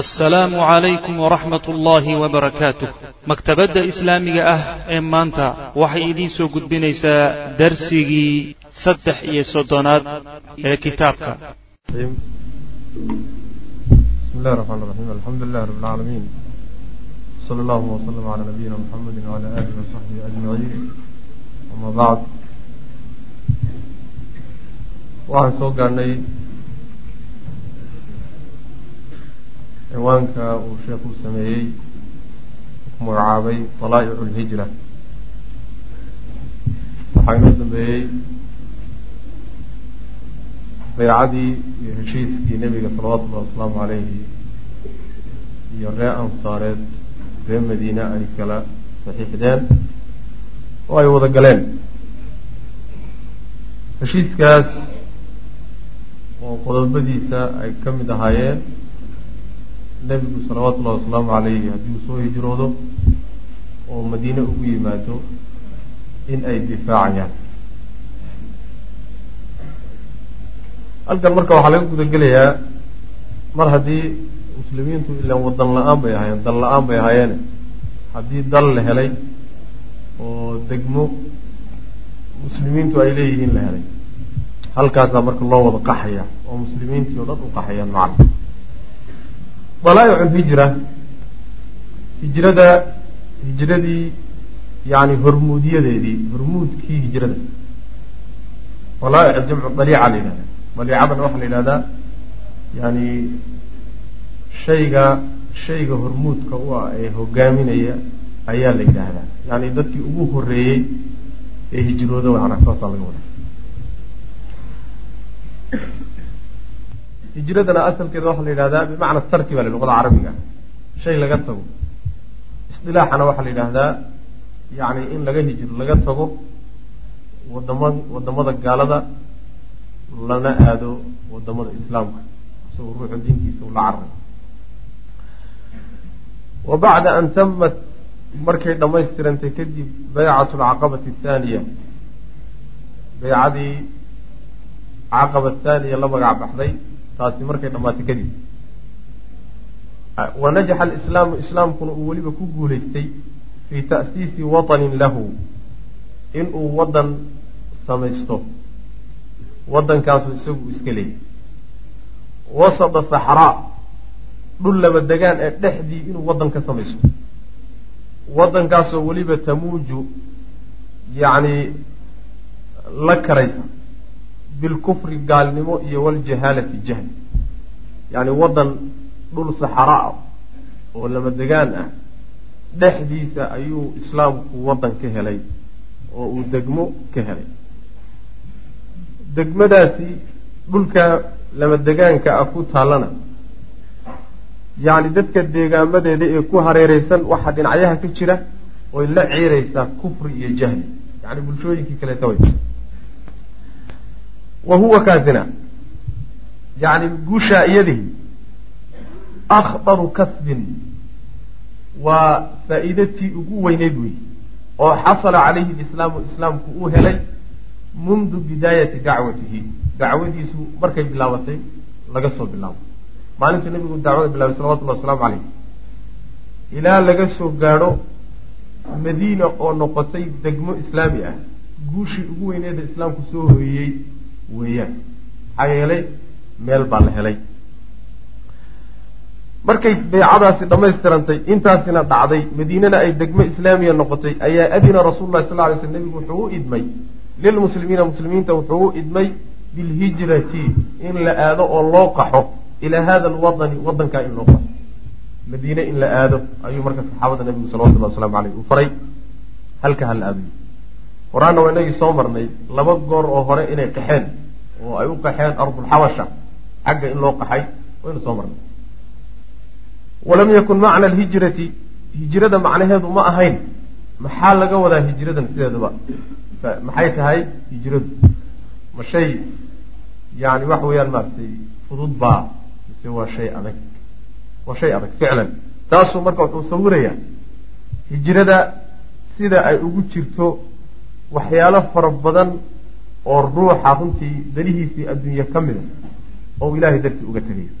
assalaamu calaykum waraxmat ullaahi wabarakaatuh maktabadda islaamiga ah ee maanta waxay idiin soo gudbinaysaa darsigii saddex iyo soddonaad ee kitaabka. Waxaan soo gaadhnay ciwaanka uu sheekhu sameeyey ku magacaabay dalaa'icu lhijra waxaa inoo dambeeyey baycadii iyo heshiiskii nebiga salawatullahi wasalaamu calayhi iyo ree ansaareed ree madiine ay kala saxiixdeen oo ay wada galeen. Heshiiskaas oo qodobadiisa ay ka mid ahaayeen nebigu salawaatullahi wasalaamu calayhi haddii uu soo hijroodo oo madiine ugu yimaado in ay difaacayaan. Halkan marka waxaa laga guda gelayaa mar haddii muslimiintu ilaan wadan la'aan bay ahaayeen dal la'aan bay ahaayeene haddii dal la helay oo degmo muslimiintu ay leeyihiin la helay halkaasaa marka loo wada qaxaya oo muslimiintii oo dhan u qaxayaan macna dalaa'icu lhijra hijrada hijradii yani hormuudyadeedii hormuudkii hijrada. Dalaa'ic jamcu daliica la yidhahda daliicadana waxaa la yidhahdaa yani shayga shayga hormuudka u ah ee hogaaminaya ayaa la yidhaahdaa. Yani dadkii ugu horeeyey ee hijrooda macnaa saasaa laga wada hijradana asalkeeda waxaa la yidhahdaa bimacna tarki baa la luqada carabiga. Shay laga tago. Isdilaaxana waxaa la yidhaahdaa yani in laga hijro laga tago wadama waddamada gaalada lana aado waddamada islaamka. Isagoo ruuxu diinkiisa ula carray. Wa bacda an tamat markay dhammaystirantay kadib baycatu alcaqabati athaaniya baycadii caqaba athaaniya la magac baxday taasi markay dhammaatay kadib. Wanajaxa alislaamu islaamkuna uu weliba ku guulaystay fii ta'siisi watanin lahu inuu waddan samaysto. Waddankaasu isagu iska leeyay wasada saxraa dhul laba degaan ee dhexdii inuu waddan ka samaysto. Waddankaasoo weliba tamuuju yacni la karaysa bilkufri gaalnimo iyo waljahaalati jahli yacni waddan dhul saxara ah oo lama degaan ah dhexdiisa ayuu islaamku waddan ka helay oo uu degmo ka helay degmadaasi dhulka lama degaanka ah ku taallana yacni dadka deegaamadeeda ee ku hareereysan waxaa dhinacyaha ka jira oy la ciiraysaa kufri iyo jahli yacni bulshooyinkii kaleeta way wa huwa kaasina. Yacni guushaa iyadihi. Akhdaru kasbin. Waa faa'iidatii ugu weyneyd wey oo xasala calayhi lislaamu islaamku uu helay mundu bidaayati dacwatihi. Dacwadiisu markay bilaabatay laga soo bilaabo. Maalintuu nabigu dacwada bilaabay salawatullahi wasalaamu calayh ilaa laga soo gaadho madiina oo noqotay degmo islaami ah. Guushii ugu weyneeda islaamku soo hooyey weeyaan. Maxaa yeelay? Meel baa la helay. Markay baycadaasi dhammaystirantay intaasina dhacday madiinana ay degmo islaamiya noqotay ayaa adina rasuulu lahi sal ly sl nebigu wuxuu u idmay. Lilmuslimiina muslimiinta wuxuu u idmay bilhijrati in la aado oo loo qaxo ilaa hada alwadani wadankaa in loo qaxo. Madiine in la aado ayuu marka saxaabada nebigu salawatullahi waslamu aleyh uu faray. Halka hala aadayo horaanna waa inagii soo marnay laba goor oo hore inay qaxeen oo ay u qaxeen ardulxabasha xagga in loo qaxay waynu soo marnay. Walam yakun macna alhijrati hijrada macnaheedu ma ahayn. Maxaa laga wadaa hijradan sideedaba maxay tahay hijradu? Ma shay yani waxa weeyaan maaragtay fudud baa mise waa shay adag? Waa shay adag ficlan. Taasuu marka wuxuu sawirayaa hijrada sida ay ugu jirto waxyaalo fara badan oo ruuxa runtii danihiisii adduunye ka mida oo ilaahay dartii uga tegayo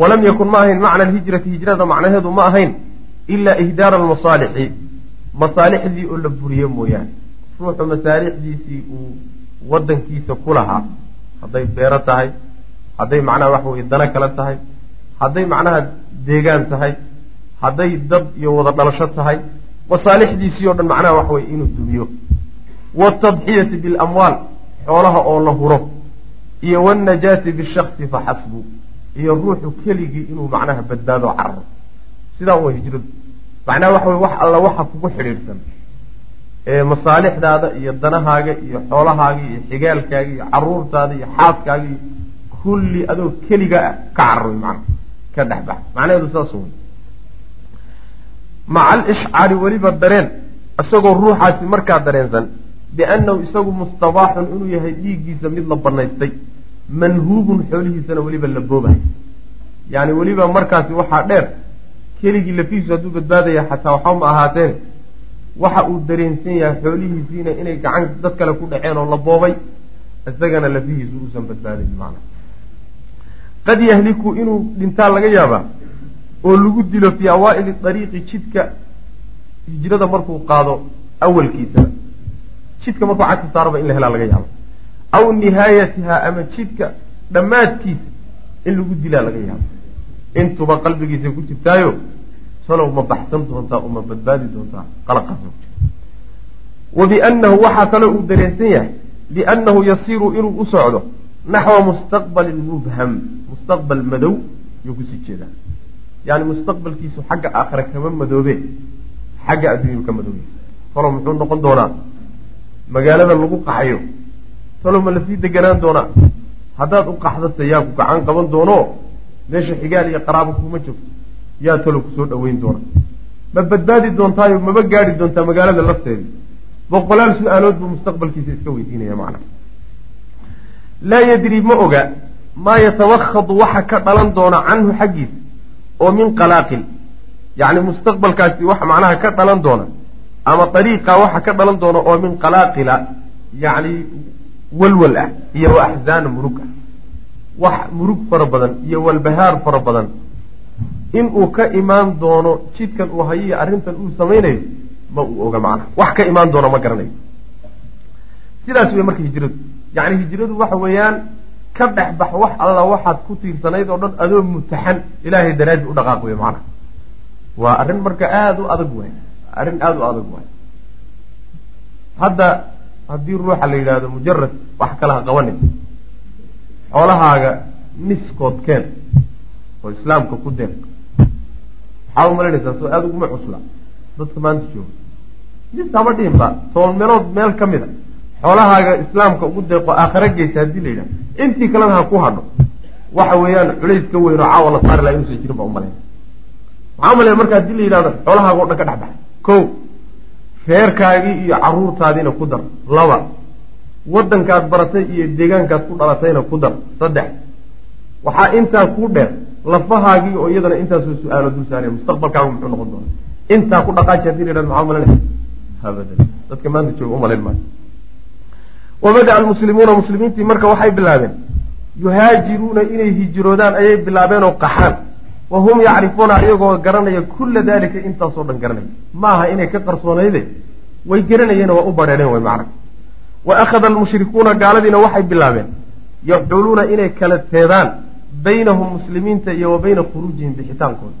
walam yakun ma ahayn macna alhijrati hijrada macnaheedu ma ahayn ilaa ihdaara almasaalixi masaalixdii oo la buriye mooyaane. Ruuxu masaalixdiisii uu wadankiisa ku lahaa hadday beero tahay hadday macnaha waxa weye dano kale tahay hadday macnaha deegaan tahay hadday dad iyo wada dhalasho tahay masaalixdiisii oo dhan macnaha waxa weye inuu dumiyo. Watadxiyati bilamwaal xoolaha oo la huro. Iyo wanajaati bishaksi faxasbu iyo ruuxu keligii inuu macnaha badbaado cararo. Sidaa uwa hijradu. Macnaha waxa weye wax alla waxa kugu xidhiidhsan. Masaalixdaada iyo danahaaga iyo xoolahaaga iyo xigaalkaaga iyo caruurtaada iyo xaaskaaga iyo kulli adoo keliga ka cararoy macnaha. Ka dhexbax macnaheedu saas wey maca alishcaari weliba dareen isagoo ruuxaasi markaa dareensan biannahu isagu mustabaaxun inuu yahay dhiiggiisa mid la banaystay manhuubun xoolihiisana weliba la boobahay yani weliba markaasi waxaa dheer keligii lafihiisu hadduu badbaadaya xataa waxba ma ahaateen waxa uu dareensan yahay xoolihiisiina inay gacan dad kale ku dhaceen oo la boobay isagana lafihiisu uusan badbaadayn macna. Qad yahliku inuu dhintaa laga yaabaa oo lagu dilo fii awaa'ili dariiqi jidka hijrada markuu qaado awalkiisaba jidka markuu cagta saaraba in la helaa laga yaabo. Aw nihaayatihaa ama jidka dhammaadkiisa in lagu dilaa laga yaabo. Intuba qalbigiisa ku jirtaayo talow ma baxsan doontaa uma badbaadi doontaa qalaqaasa ku jirta wa biannahu waxaa kaloo uu dareensan yahay biannahu yasiiru inuu u socdo naxwa mustaqbalin mubham mustaqbal madow yuu ku sii jeedaa yani mustaqbalkiisu xagga aakhira kama madoobe xagga adduunyau ka madoobe talow muxuu noqon doonaa? Magaalada lagu qaxayo. Talow ma la sii deganaan doonaa? Haddaad u qaxdata yaa ku gacan qaban doono meesha xigaal iyo qaraabo kuma joogto yaa talow ku soo dhaweyn doona ma badbaadi doontaayo maba gaadi doontaa magaalada lafteedii boqolaal su'aalood buu mustaqbalkiisa iska weydiinaya macna. Laa yadri ma oga. Maa yatawakhadu waxa ka dhalan doona canhu xaggiisa oo min qalaaqil yacni mustaqbalkaasi waxa macnaha ka dhalan doona ama dariiqa waxa ka dhalan doona oo min qalaaqila yacni walwal ah iyo wa murug ah. Wax murug fara badan iyo walbahaar fara badan. Inuu ka imaan doono jidkan uu hayiyo arrintan uu samaynayo ma uu oga macnaha wax ka imaan doono ma garanayo. Sidaas wey marka hijradu yacni hijradu waxa weeyaan ka dhex bax wax alla waxaad ku tiirsanayd oo dhan adoo mutaxan ilaahay daraaddi u dhaqaaq wey macnaha waa arrin marka aada u adag waay arrin aada u adag waay hadda haddii ruuxa la yidhaahdo mujarad wax kale ha qabanin. Xoolahaaga niskood keen oo islaamka ku deeq maxaa u soo aada uguma cusla. Dadka maanta jooga. Nis haba dhihinba toban meelood meel ka mid a xoolahaaga islaamka ugu deeqo aakhara geysa haddii la yidhahdo. Intii kalena ha ku hadho. Waxa weeyaan culays ka caawa la saari laha inuusan jirin baa umalayna maxaa umalaya marka haddii la yidhahdo xoolahaaga o dhan ka dhex baxay ko reerkaagii iyo caruurtaadiina ku dar. Laba waddankaad baratay iyo deegaankaad ku dhalatayna ku dar. Saddex waxaa intaa ku dheer lafahaagii oo iyadana intaasoo su'aalo dul saaraya mustaqbalkaagu muxuu noqon doona intaa ku dhaqaaji haddii la yhahdo maxaa umalanaysa abadan dadka maanta jooga umalayn maayo wabada-a almuslimuuna muslimiintii marka waxay bilaabeen yuhaajiruuna inay hijroodaan ayay bilaabeen oo qaxaan. Wa hum yacrifuuna iyagoo garanaya kulla daalika intaasoo dhan garanaya. Maaha inay ka qarsoonayde way garanayeen waa u badheereen way macna. Wa akhada almushrikuuna gaaladiina waxay bilaabeen yaxuuluuna inay kala teedaan baynahum muslimiinta iyo wa bayna khuruujihim bixitaankooda.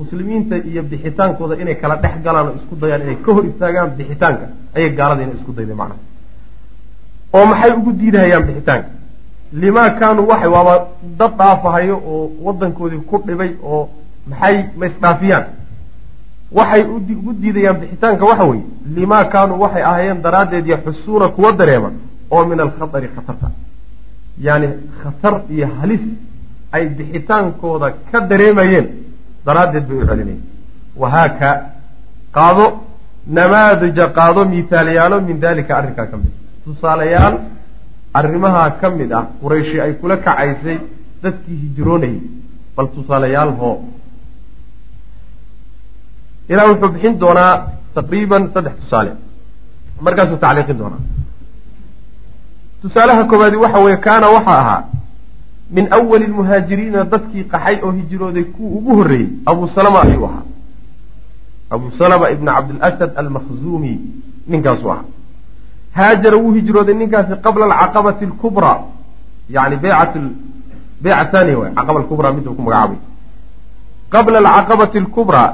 Muslimiinta iyo bixitaankooda inay kala dhex galaan oo isku dayaan inay ka hor istaagaan bixitaanka ayay gaaladiina isku dayday macna oo maxay ugu diidahayaan bixitaanka? Limaa kaanuu waxay waaba dad dhaafahayo oo waddankoodii ku dhibay oo maxay ma isdhaafiyaan? Waxay ugu diidayaan bixitaanka waxa weeye limaa kaanuu waxay ahaayeen daraaddeed yaxusuuna kuwa dareema oo min alkhatari khatarta. Yacni khatar iyo halis ay bixitaankooda ka dareemayeen daraaddeed bay u celinayeen wahaaka qaado namaadija qaado mihaalayaalo min dalika arrinkaa ka mid tusaalayaal arrimahaa ka mid ah qurayshi ay kula kacaysay dadkii hijroonayay. Bal tusaalayaal hoo ilaa wuxuu bixin doonaa taqriiban saddex tusaale. Markaasuu tacliiqin doonaa. Tusaalaha koowaadi waxa weeye kaana waxa ahaa min awali lmuhaajiriina dadkii qaxay oo hijrooday kuwa ugu horreeyey abu salama ayuu ahaa. Abu salama ibna cabdilasad almakhzuumi ninkaasuu ahaa haajara wuu hijrooday ninkaasi qabla alcaqabati alkubraa yani beyca thaniya waay caqaba alkubraa midda ku magacaabay qabla alcaqabati alkubraa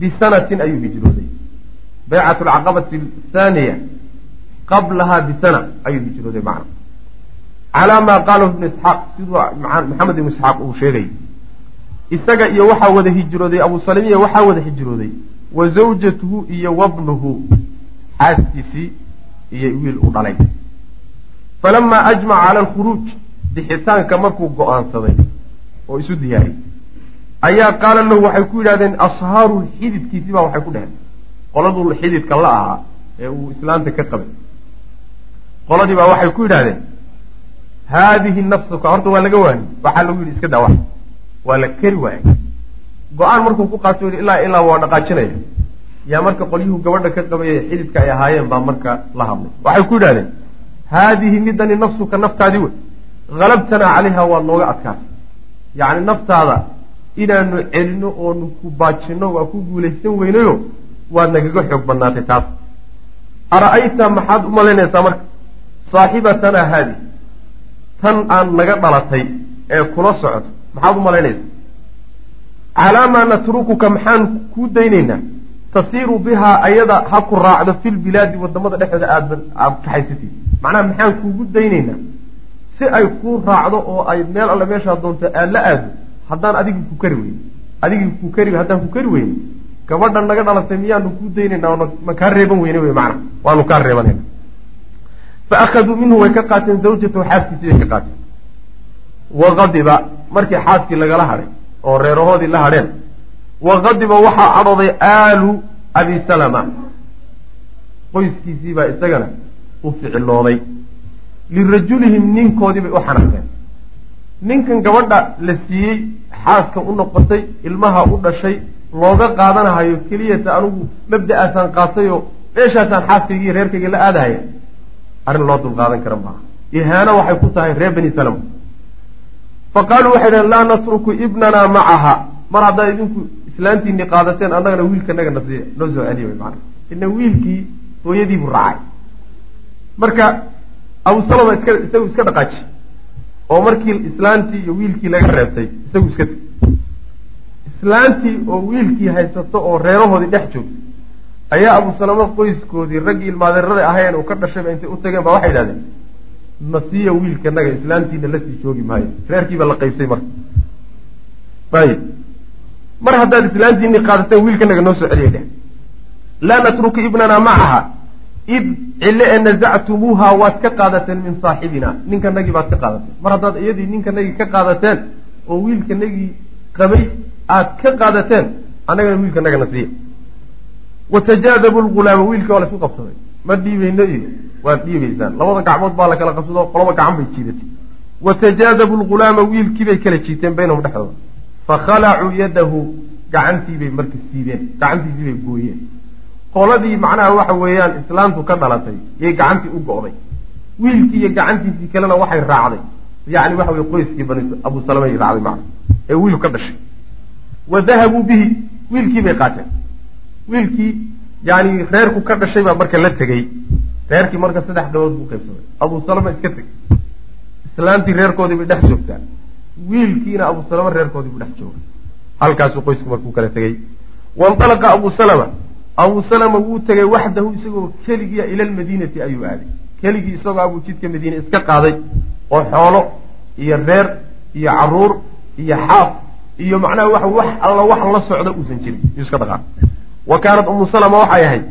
bisanatin ayuu hijrooday beycat alcaqabati athaniya qablahaa bisana ayuu hijrooday macna calaa maa qaalahu ibnu isxaaq siduu maxamed ibnu isxaaq uu sheegay isaga iyo waxaa wada hijrooday abu salimiya waxaa wada hijrooday wa zawjatuhu iyo wabnuhu xaaskiisii iyo wiil u dhalay. Falamaa ajmaca cala alkhuruuj bixitaanka markuu go'aansaday oo isu diyaariyey ayaa qaala lahu waxay ku yidhahdeen ashaaru xididkiisii baa waxay ku dheheen qoladuu xididka la ahaa ee uu islaanta ka qabay. Qoladii baa waxay ku yidhahdeen haadihi nafsuka horta waa laga waani waxaa lagu yidhi iska daawa waa la keri waayay go'aan markuu ku qaato ilaa ilaa waa dhaqaajinaya yaa marka qolyuhu gabadha ka qabayay xididka ay ahaayeen baa marka la hadlay. Waxay ku yidhahdeen haadihi midani nafsuka naftaadii wey. Halabtanaa calayha waad nooga adkaatay. Yacni naftaada inaanu celino oonu ku baajinno waa ku guulaysan weynayo waad nagaga xoog badnaatay taas. Ara-ayta maxaad u malaynaysaa marka? Saaxibatanaa haadi tan aan naga dhalatay ee kula socoto maxaad u malaynaysaa? Calaa maa natrukuka maxaan kuu daynaynaa tasiiru bihaa ayada ha ku raacdo fi lbilaadi waddamada dhexdooda aada kaxaysatid macnaha maxaan kuugu daynaynaa si ay kuu raacdo oo ay meel alle meeshaa doonto aad la aado haddaan adigii ku kari weyne adigii ku kari haddaan ku kari weyne gabadha naga dhalatay miyaanu kuu daynaynaa ma kaa reeban weyne wey macna. Waanu kaa reebanayna fa akhaduu minhu way ka qaateen zawjatahu xaaskiisii bay ka qaateen. Waqadiba markii xaaskii lagala hadhay oo reerahoodii la hadheen waqadiba waxaa cadhooday aalu abi salama. Qoyskiisiibaa isagana u ficilooday. Lirajulihim ninkoodii bay u xanaaqeen. Ninkan gabadha la siiyey xaaska u noqotay ilmaha u dhashay looga qaadanahayo keliyata anigu mabda-aasaan qaatayoo meeshaasaan xaaskaygii reerkayga la aadahaya arrin loo dulqaadan kara maaha ihaano waxay ku tahay reer bani salama. Fa qaaluu waxay dhaheen laa natruku ibnanaa macaha mar haddaa idinku islaantiinii qaadateen annagana wiilkanaga nasiiya noo soo celiya way maana ina wiilkii hooyadiibuu raacay. Marka abu salama iska isagu iska dhaqaaji. Oo markii islaantii iyo wiilkii laga reebtay isagu iska teg islaantii oo wiilkii haysato oo reerahoodii dhex joogtay ayaa abu salama qoyskoodii raggii ilmaadeerada ahayen uu ka dhashayba intay u tageen ba waxay idhahdeen nasiya wiilkanaga islaantiina la sii joogi maayo. Reerkiiba la qaybsay marka mar haddaad islaantiinii qaadateen wiilkanaga noo soo celiyay dheh laa natruku ibnana macaha id cille ee nazactumuuha waad ka qaadateen min saaxibina. Ninkanagii baad ka qaadateen. Mar haddaad iyadii ninkanagii ka qaadateen oo wiilkanagii qabay aad ka qaadateen annagana wiilkanaga nasiya watajaadabu lgulaama wiilkii waa la isku qabsaday. Ma dhiibayno iyo? Waad dhiibaysaan. Labada gacmood baa la kala qabsado qolaba gacan bay jiidatay. Watajaadabu lgulaama wiilkii bay kala jiiteen baynahum dhexdooda fakhalacuu yadahu gacantiibay marka siideen gacantiisii bay gooyeen qoladii macnaha waxa weeyaan islaamtu ka dhalatay yay gacantii u go'day wiilkii iyo gacantiisii kalena waxay raacday yacni waxa weye qoyskii bani abu salama ay raacday macna ee wiilku ka dhashay wa dahabuu bihi wiilkii bay qaateen wiilkii yani reerku ka dhashay baa marka la tegey reerkii marka saddex gabood buu qaybsamay abu salama iska teg islaantii reerkoodii bay dhex joogtaa wiilkiina abu salama reerkoodii buu dhex jooga halkaasuu qoysku markuu kala tegey waindalaqa abu salama. Abu salama wuu tegay waxdahu isagoo keligiia ila lmadiinati ayuu aaday. Keligii isagoo abuu jidka madiine iska qaaday oo xoolo iyo reer iyo carruur iyo xaaf iyo macnaha waxa wax alla wax la socda uusan jirin. Yuu iska dhaqaa. Wa kaanat umu salama waxay ahayd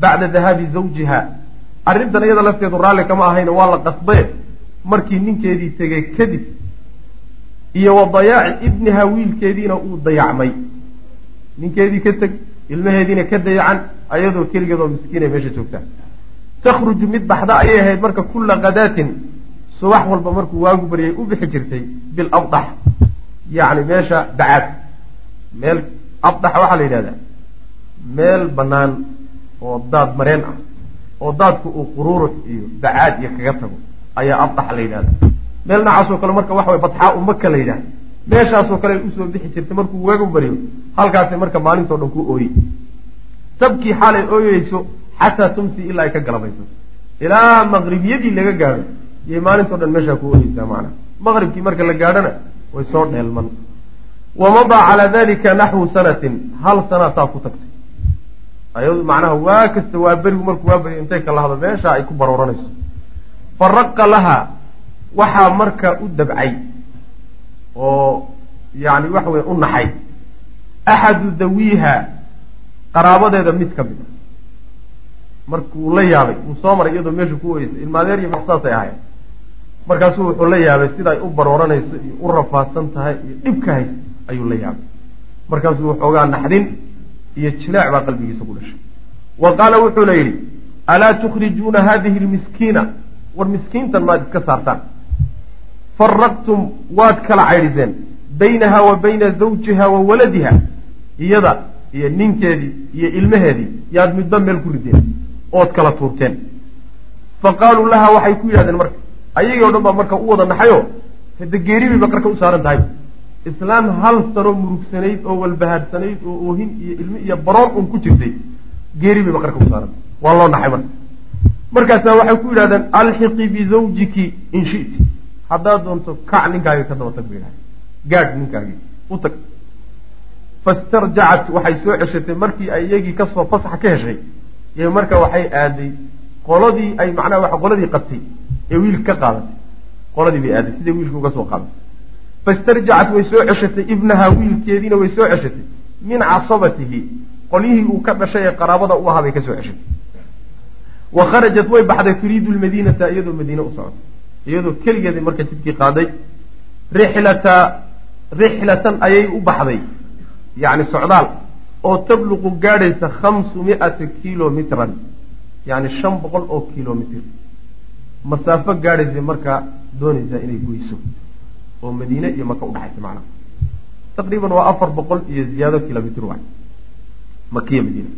bacda dahaabi zawjiha. Arrintan iyada lafteedu raalli kama ahayna waa la qasbaye markii ninkeedii tegay kadib iyo wa dayaaci ibniha wiilkeediina uu dayacmay. Ninkeedii ka teg ilmaheediina ka dayacan ayadoo keligeed oo miskiinay meesha joogtaa takhruju mid baxda ayay ahayd marka kulla kadaatin subax walba markuu waagu baryay u bixi jirtay bilabdax yacni meesha bacaad meel abdax waxaa la yidhahdaa meel bannaan oo daad mareen ah oo daadku uu qururux iyo bacaad iyo kaga tago ayaa abdax la yidhahda meel nacaasoo kale marka waxa badxaa u maka la yidhaah meeshaasoo kale u soo bixi jirtay markuu waagu baryo halkaasay marka maalintao dhan ku ooyey. Tabkii xaalay ooyeyso xataa tumsi ilaa ay ka galabayso. Ilaa maqribiyadii laga gaadho iyay maalintao dhan meeshaa ku ooyeysaa macnaa maqribkii marka la gaadhona way soo dheelman. Wamadaa calaa dalika naxwu sanatin hal sanaa saa ku tagtay. Ayadu macnaha waa kasta waa berigu markuu waa beriyo intay kala hado meesha ay ku barooranayso. Faraqa laha waxaa marka u dabcay oo yani waxa weye u naxay. Axadu dawiiha qaraabadeeda mid ka mid a markuu la yaabay wuu soo maray iyadoo meesha ku oyeysay ilmaadeer iyo maxsaasay ahayen markaasuu wuxuu la yaabay sida ay u barooranayso iyo u rafaadsan tahay iyo dhibka hays ayuu la yaabay. Markaasuu waxoogaa naxdin iyo jilaac baa qalbigiisa ku dhashay. Wa qaala wuxuuna yidhi alaa tukhrijuuna hadihi lmiskiina war miskiintan maad iska saartaan faraqtum waad kala caydhiseen baynaha wa bayna zawjiha wa waladiha iyada iyo ninkeedii iyo ilmaheedii yaad midba meel ku rideen ood kala tuurteen. Fa qaaluu laha waxay ku yidhahdeen marka ayagii o dhan baa marka u wada naxayo hade geeri bay baqarka u saaran tahay. Islaam hal sano murugsanayd oo walbahaarsanayd oo oohin iyo ilmi iyo baroon un ku jirtay geeri bay baqarka u saaran waa loo naxay marka. Markaasaa waxay ku yidhahdeen alxiqii bizawjiki in shiti haddaad doonto kac ninkaagii ka daba tag bay yidhahdeen gaadh ninkaagii. U tag. Fastarjacat waxay soo ceshatay markii ay iyagii ka soo fasax ka heshay. Iyo marka waxay aaday qoladii ay macnaha waa qoladii qabtay ee wiilka ka qaadatay. Qoladii bay aaday siday wiilka uga soo qaadatay. Fastarjacat way soo ceshatay ibnaha wiilkeediina way soo ceshatay. Min casabatihi qolyihii uu ka dhashay ee qaraabada u ahaa bay ka soo ceshatay. Wa kharajat way baxday turiidu lmadiinata iyadoo madiine u socotay iyadoo keligeeda marka jidkii qaaday rixlata rixlatan ayay u baxday. Yacni socdaal oo tabluqu gaadhaysa khamsu mi-ata kilomitran. Yacni shan boqol oo kilomitr. Masaafo gaadhaysa markaa doonaysaa inay goyso. Oo madiine iyo maka udhaxaysa macnaha. Taqriiban waa afar boqol iyo ziyaado kilomitr waay. Makiya madiina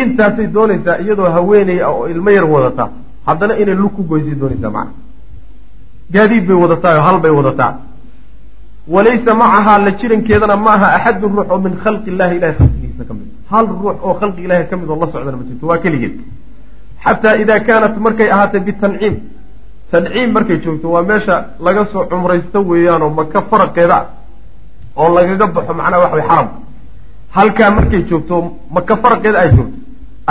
intaasay doonaysaa iyadoo haweeney ah oo ilmo yar wadataa haddana inay lug ku goysay doonaysaa macnaha gaadiid bay wadataa oo hal bay wadataa. Walaysa macahaa la jirankeedana maaha axadun ruux oo min khalqi illahi ilahay khalqigiisa ka mid. Hal ruux oo khalqi ilahi ka mid oo la socdana ma jirto waa keligeed. Xataa idaa kaanat markay ahaatay bitanciim tanciim markay joogto waa meesha laga soo cumraysto weeyaanoo maka faraqeeda oo lagaga baxo macnaha waxa way xaramka halkaa markay joogto maka faraqeeda ay joogto.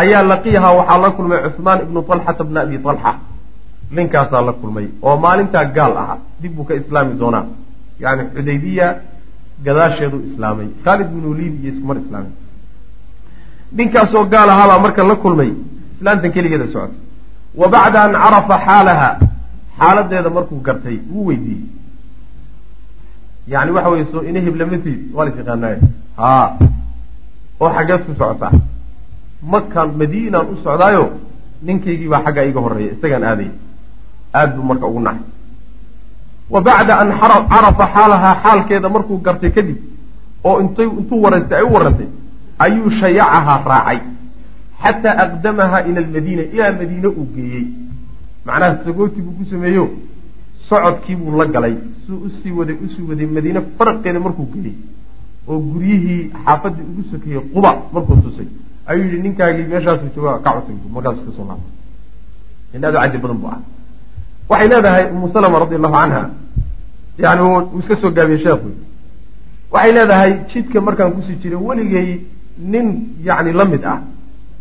Ayaa laqiyahaa waxaa la kulmay cuhmaan ibnu talxata bna abi talxa ninkaasaa la kulmay oo maalintaa gaal ahaa dib buu ka islaami doonaa. Yani xudaybiya gadaasheedu islaamay khaalid bin waliid iyo iskumar islaamay. Ninkaasoo gaal ahaabaa marka la kulmay islaantan keligeeda socotay. Wa bacda an carafa xaalaha xaaladeeda markuu gartay wuu weydiiyey. Yani waxa weye soo ina hiblamateed waa las yaqaanaaye haa oo xaggeed ku socotaa makaan madiinaan u socdaayo ninkaygii baa xaggaa iga horreeya isagaan aaday aad buu marka ugu nacay. Wa bacda an carafa xaalahaa xaalkeeda markuu gartay kadib oo intay intuu warantay ay u warantay ayuu shayacahaa raacay. Xataa aqdamahaa ila almadiina ilaa madiine uu geeyey. Macnaha sagooti buu ku sameeyo socodkiibuu la galay. Suu u sii waday u sii waday madiine faraqeeda markuu geeyey. Oo guryihii xaafaddii ugu sokeeyey quba markuu tusay. Ayuu yihi ninkaagii meeshaasuu jooga ka cutay markaas iska soo laabtay. In aad u cajib badan bu ah waxay leedahay umu salama radi allahu canha yani uu iska soo gaabiyey sheekhu. Waxay leedahay jidka markaan ku sii jiray weligay nin yani la mid ah.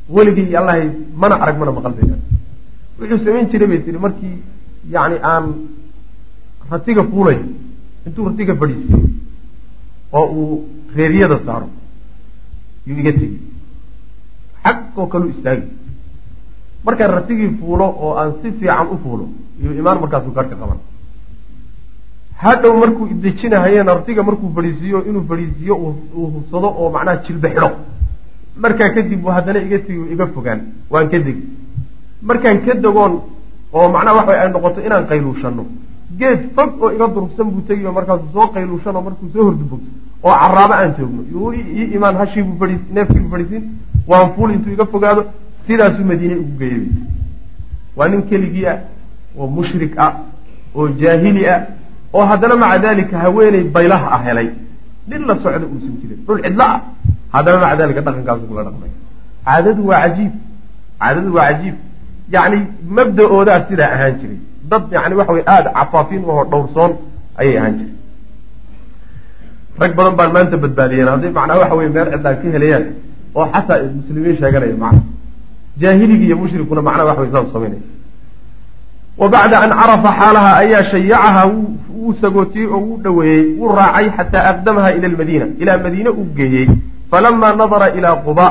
Weligay allahay mana arag mana maqal bay wuxuu samayn jiray bay tihi markii yani aan ratiga fuulay intuu ratiga fadhiisiyo oo uu reeryada saaro yuu iga tegi xag oo kaleu istaagi markaan ratigii fuulo oo aan si fiican u fuulo iyuu imaan markaasuu gaadhka qaban. Hadhow markuu idejinahayena ratiga markuu fadhiisiiyo inuu fadhiisiiyo uu hubsado oo macnaha jilba xidho. Markaa kadib haddana iga tegi iga fogaan waan ka degi. Markaan ka degoon oo macnaha waxa ay noqoto inaan qayluushano. Geed fog oo iga durugsan buu tegiyo markaasuu soo qayluushano markuu soo hordubogto oo caraabo aan joogno. Ii imaan hashiibuu fadhiis neefkiibuu fadhiisin waan fuul intuu iga fogaado sidaasuu madiine ugu geeyay waa nin keligii ah oo mushrik ah oo jaahili ah oo haddana maca daalika haweeney baylaha ah helay. Nin la socda uusan jirin. Dhul cidlo ah. Haddana maca dalika dhaqankaasu kula dhaqmay. Caadadu waa cajiib. Caadadu waa cajiib. Yacni mabda-oodaa sidaa ahaan jiray. Dad yani waxa wey aada cafaafiin ahoo dhowrsoon ayay ahaan jiray. Rag badan baan maanta badbaadiyeen. Hadday macnaa waxa weye meel cidlaan ka helayaan oo xataa muslimiin sheeganaya macna jaahiligi iyo mushrikuna macnaa waxa wey saas samaynaya wa bacda an carafa xaalaha ayaa shayacaha wuu sagootiyey oo wuu dhoweeyey wuu raacay xataa aqdamaha ila almadiina ilaa madiine uu geeyey. Falamaa nadara ilaa quba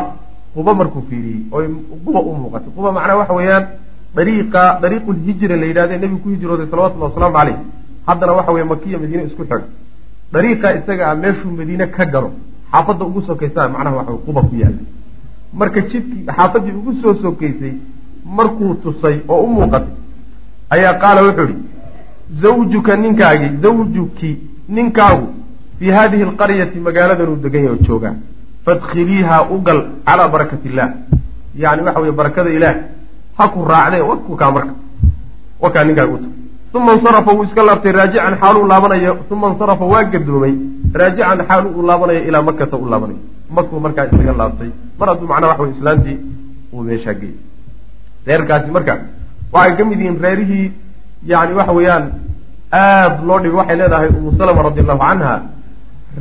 quba markuu fiiriyey oy quba u muuqatay. Quba macnaa waxa weeyaan dariiqa dariiqu lhijra la yidhahde nebigu ku hijrooday salawatullhi wasalaamu caleyh haddana waxa weye makiya madiine isku xig dariiqa isaga ah meeshuu madiine ka galo xaafadda ugu sokaystaa macnaha waxa quba ku yaalla marka jidkii xaafaddii ugu soo sokaysay markuu tusay oo u muuqatay ayaa qaala wuxuu ihi zawjuka ninkaagii zawjuki ninkaagu fii hadihi alqaryati magaaladanuu degan yahay oo joogaa fadkhiliiha u gal calaa barakati illaah. Yani waxa weye barakada ilaah ha ku raacdee wakaa marka wakaa ninkaaga u tag. Uma insarafa wuu iska laabtay raajican xaaluu laabanayo uma insarafa waa gadoomay raajican xaalu uu laabanayo ilaa makata u laabanayo makuu markaa isaga laabtay mar hadduu macnaa waxa wey islaantii uu meeshaa geeyey reerkaasi marka waxay ka mid yihiin reerihii yani waxa weeyaan aada loo dhigay waxay leedahay umu salama radi allahu canha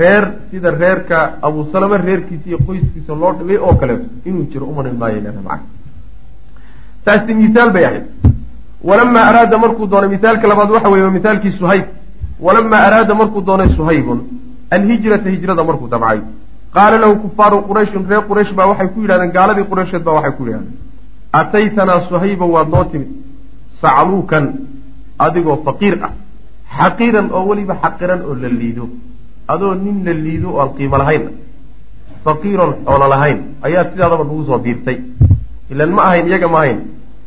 reer sida reerka abu salama reerkiisa iyo qoyskiisa loo dhigay oo kaleeto inuu jiro umarin maayo leedahay macana taasi misaal bay ahayd. Walamaa araada markuu doonay misaalka labaad waxa weeye misaalkii suhayb. Walamaa araada markuu doonay suhaybun alhijrata hijrada markuu damcay qaala lahu kufaaru qurayshin reer quraysh baa waxay ku yidhahdeen gaaladii quraysheed baa waxay ku yidhahdeen ataytanaa suhayba waad noo timid sacluukan adigoo faqiir ah xaqiiran oo weliba xaqiran oo la liido adoo nin la liido oo aan qiimo lahayn faqiiroon xoolo lahayn ayaa sidaadaba nagu soo biirtay ilan ma ahayn iyaga ma ahayn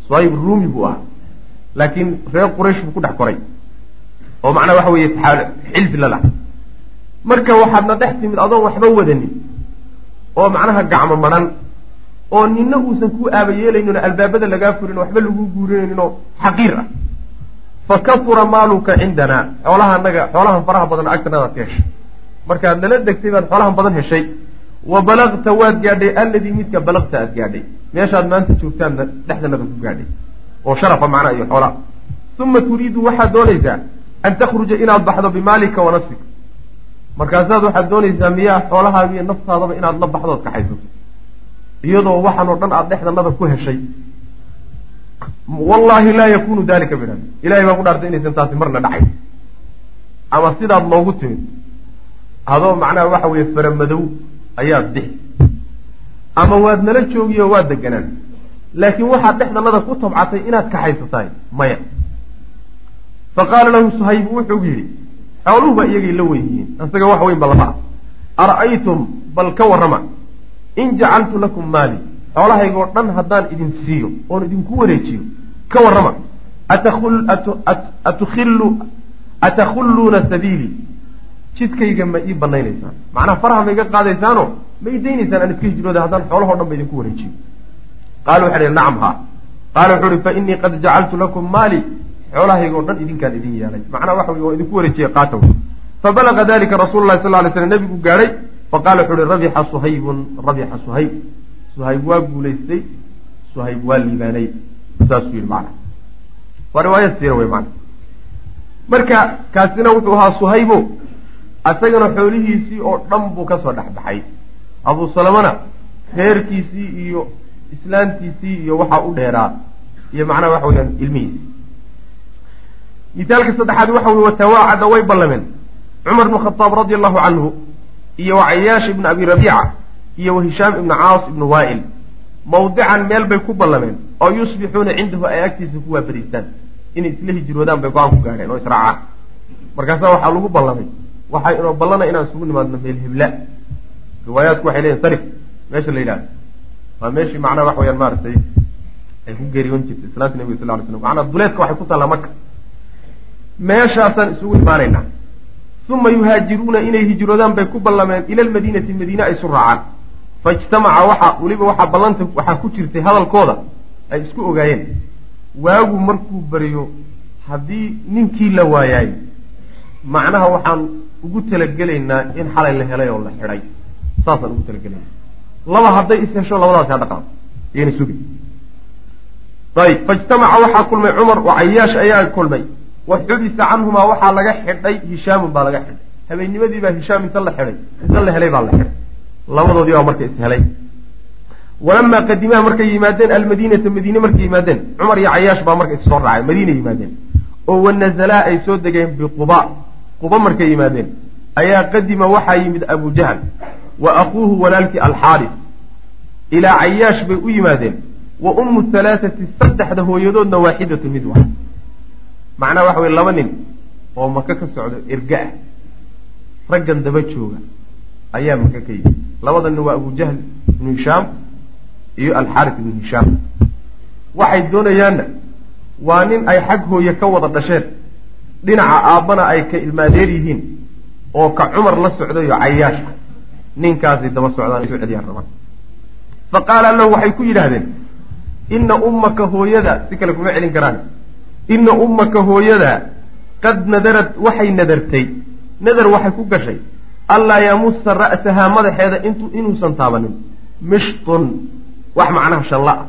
suhayb ruumi buu ahaa laakiin reer quraysh buu ku dhex koray oo macnaa waxa weeye xilfi la laha marka waxaadna dhex timid adoon waxba wadanin oo macnaha gacmo madhan oo nina uusan ku aaba yeelaynin oo albaabada lagaa furin waxba lagu guurinaynin oo xaqiir ah. Fa kafura maaluka cindanaa xoolaha naga xoolahan faraha badan agtanadaad ka heshay. Markaad nala degtay baad xoolahan badan heshay. Wa balagta waad gaadhay alladii midka balagta aad gaadhay. Meeshaad maanta joogtaanna dhexdanada ku gaadhay. Oo sharafa macnaha iyo xoolaha uma turiidu waxaad doonaysaa an takhruja inaad baxdo bimaalika wa nafsika. Markaasaad waxaad doonaysaa miyaa xoolahaaga iyo naftaadaba inaad la baxdood kaxaysato iyadoo waxaan oo dhan aada dhexdanada ku heshay. Wallaahi laa yakunu dalika bidhan ilahay baan ku dhaartay inaysan taasi marna dhacay. Ama sidaad noogu timid adoo macnaha waxa weeye faramadow ayaad bixi. Ama waad nala joogiyo waad deganaan laakiin waxaad dhexdanada ku tabcatay inaad kaxaysatahay maya. Fa qaala lahu suhayb wuxuu yidhi xooluhuba iyagay la weyn yihiin isaga wax weyn ba lama ah ara'aytum bal ka warrama in jacaltu lakum maali. Xoolahaygoo dhan haddaan idin siiyo oon idinku wareejiyo. Ka warrama atakhulluuna sabiilii jidkayga ma ii banaynaysaan macnaha faraha ma iga qaadaysaano ma ii daynaysaan aan iska hijrooda haddaan xoolahoo dhan ba idinku wareejiyo. Qaala waxay ihi nacam ha. Qaala wuxuu uhi fa innii qad jacaltu lakum maali. Xoolahaygoo dhan idinkaan idin yeelay macnaha waxa wey waan idinku wareejiyey qaatow. Fabalaga dalika rasuulu lahi sal ly slam nebigu gaadhay faqala wuxu uhi rabixa suhaybun rabixa suhayb suhayb waa guulaystay suhayb waa liibaanay saasuu yihi macna waa riwaayad siira wey macna marka kaasina wuxuu ahaa suhaybo asagana xoolihiisii oo dhan buu ka soo dhexbaxay abu salamana reerkiisii iyo islaantiisii iyo waxaa u dheeraa iyo macnaha waxa weyaan ilmihiisi misaalka saddexaad waxa wey watawaacada way ballameen cumar bnu khadaab radi allahu canhu iyo wa cayaash ibnu abi rabiica iyo wa hishaam ibnu caas ibnu waa'il mawdican meel bay ku ballameen oo yusbixuuna cindahu ay agtiisa ku waabariistaan inay isla hijroodaan bay go'aan ku gaadheen oo israacaan. Markaasaa waxaa lagu ballamay waxaa inoo ballana inaan isugu nimaadno meel hebla. Riwaayaadku waxay leeyihiin sarif meesha la yidhahdo waa meeshii macnaha wax weyaan maaragtay ay ku geeriyoon jirtay islaanta nabiga sal ly slam macnaa duleedka waxay ku taallaa marka meeshaasaan isugu imaanaynaa uma yuhaajiruuna inay hijroodaan bay ku ballameen ila almadiinati madiine ay isu raacaan faijtamaca waxaa weliba waxaa ballanta waxaa ku jirtay hadalkooda ay isku ogaayeen waagu markuu beriyo haddii ninkii la waayaay macnaha waxaan ugu talagelaynaa in xalay la helay oo la xidhay saasaan ugu talagelaynaa laba hadday is hesho labadaasi ha dhaqaaqo iyana sugi ayib faijtamaca waxaa kulmay cumar oo cayaash ayaa kulmay wa xubisa canhumaa waxaa laga xidhay hishaamun baa laga xidhay. Habeenimadii baa hishaam inta la xidhay. Inta la helay baa la xidhay. Labadoodii baa marka is helay. Walamaa qadimaha markay yimaadeen almadiinata madiine markay yimaadeen cumar iyo cayaash baa marka issoo raacay madiina yimaadeen. Oo wanazalaa ay soo degeen biquba. Quba markay yimaadeen. Ayaa qadima waxaa yimid abu jahl wa akuuhu walaalkii alxaaris. Ilaa cayaash bay u yimaadeen. Wa ummu halaathati saddexda hooyadoodna waaxidatu mid wax macnaha waxa weye laba nin oo maka ka socdo erga ah. Raggan daba jooga ayaa maka ka yimid. Labadanna waa abu jahl ibnu hishaam iyo alxaaris ibnu hishaam waxay doonayaanna waa nin ay xag hooye ka wada dhasheen. Dhinaca aabbana ay ka ilmaadeer yihiin oo ka cumar la socdayo cayaash. Ah ninkaasay daba socdaan soo celiyaan rabaan. Fa qaala lahu waxay ku yidhaahdeen inna ummaka hooyada si kale kuma celin karaan inna ummaka hooyada qad nadarad waxay nadartay. Nadar waxay ku gashay. Allaa yamusa ra'sahaa madaxeeda intu inuusan taabanin. Mishtun wax macnaha shanla ah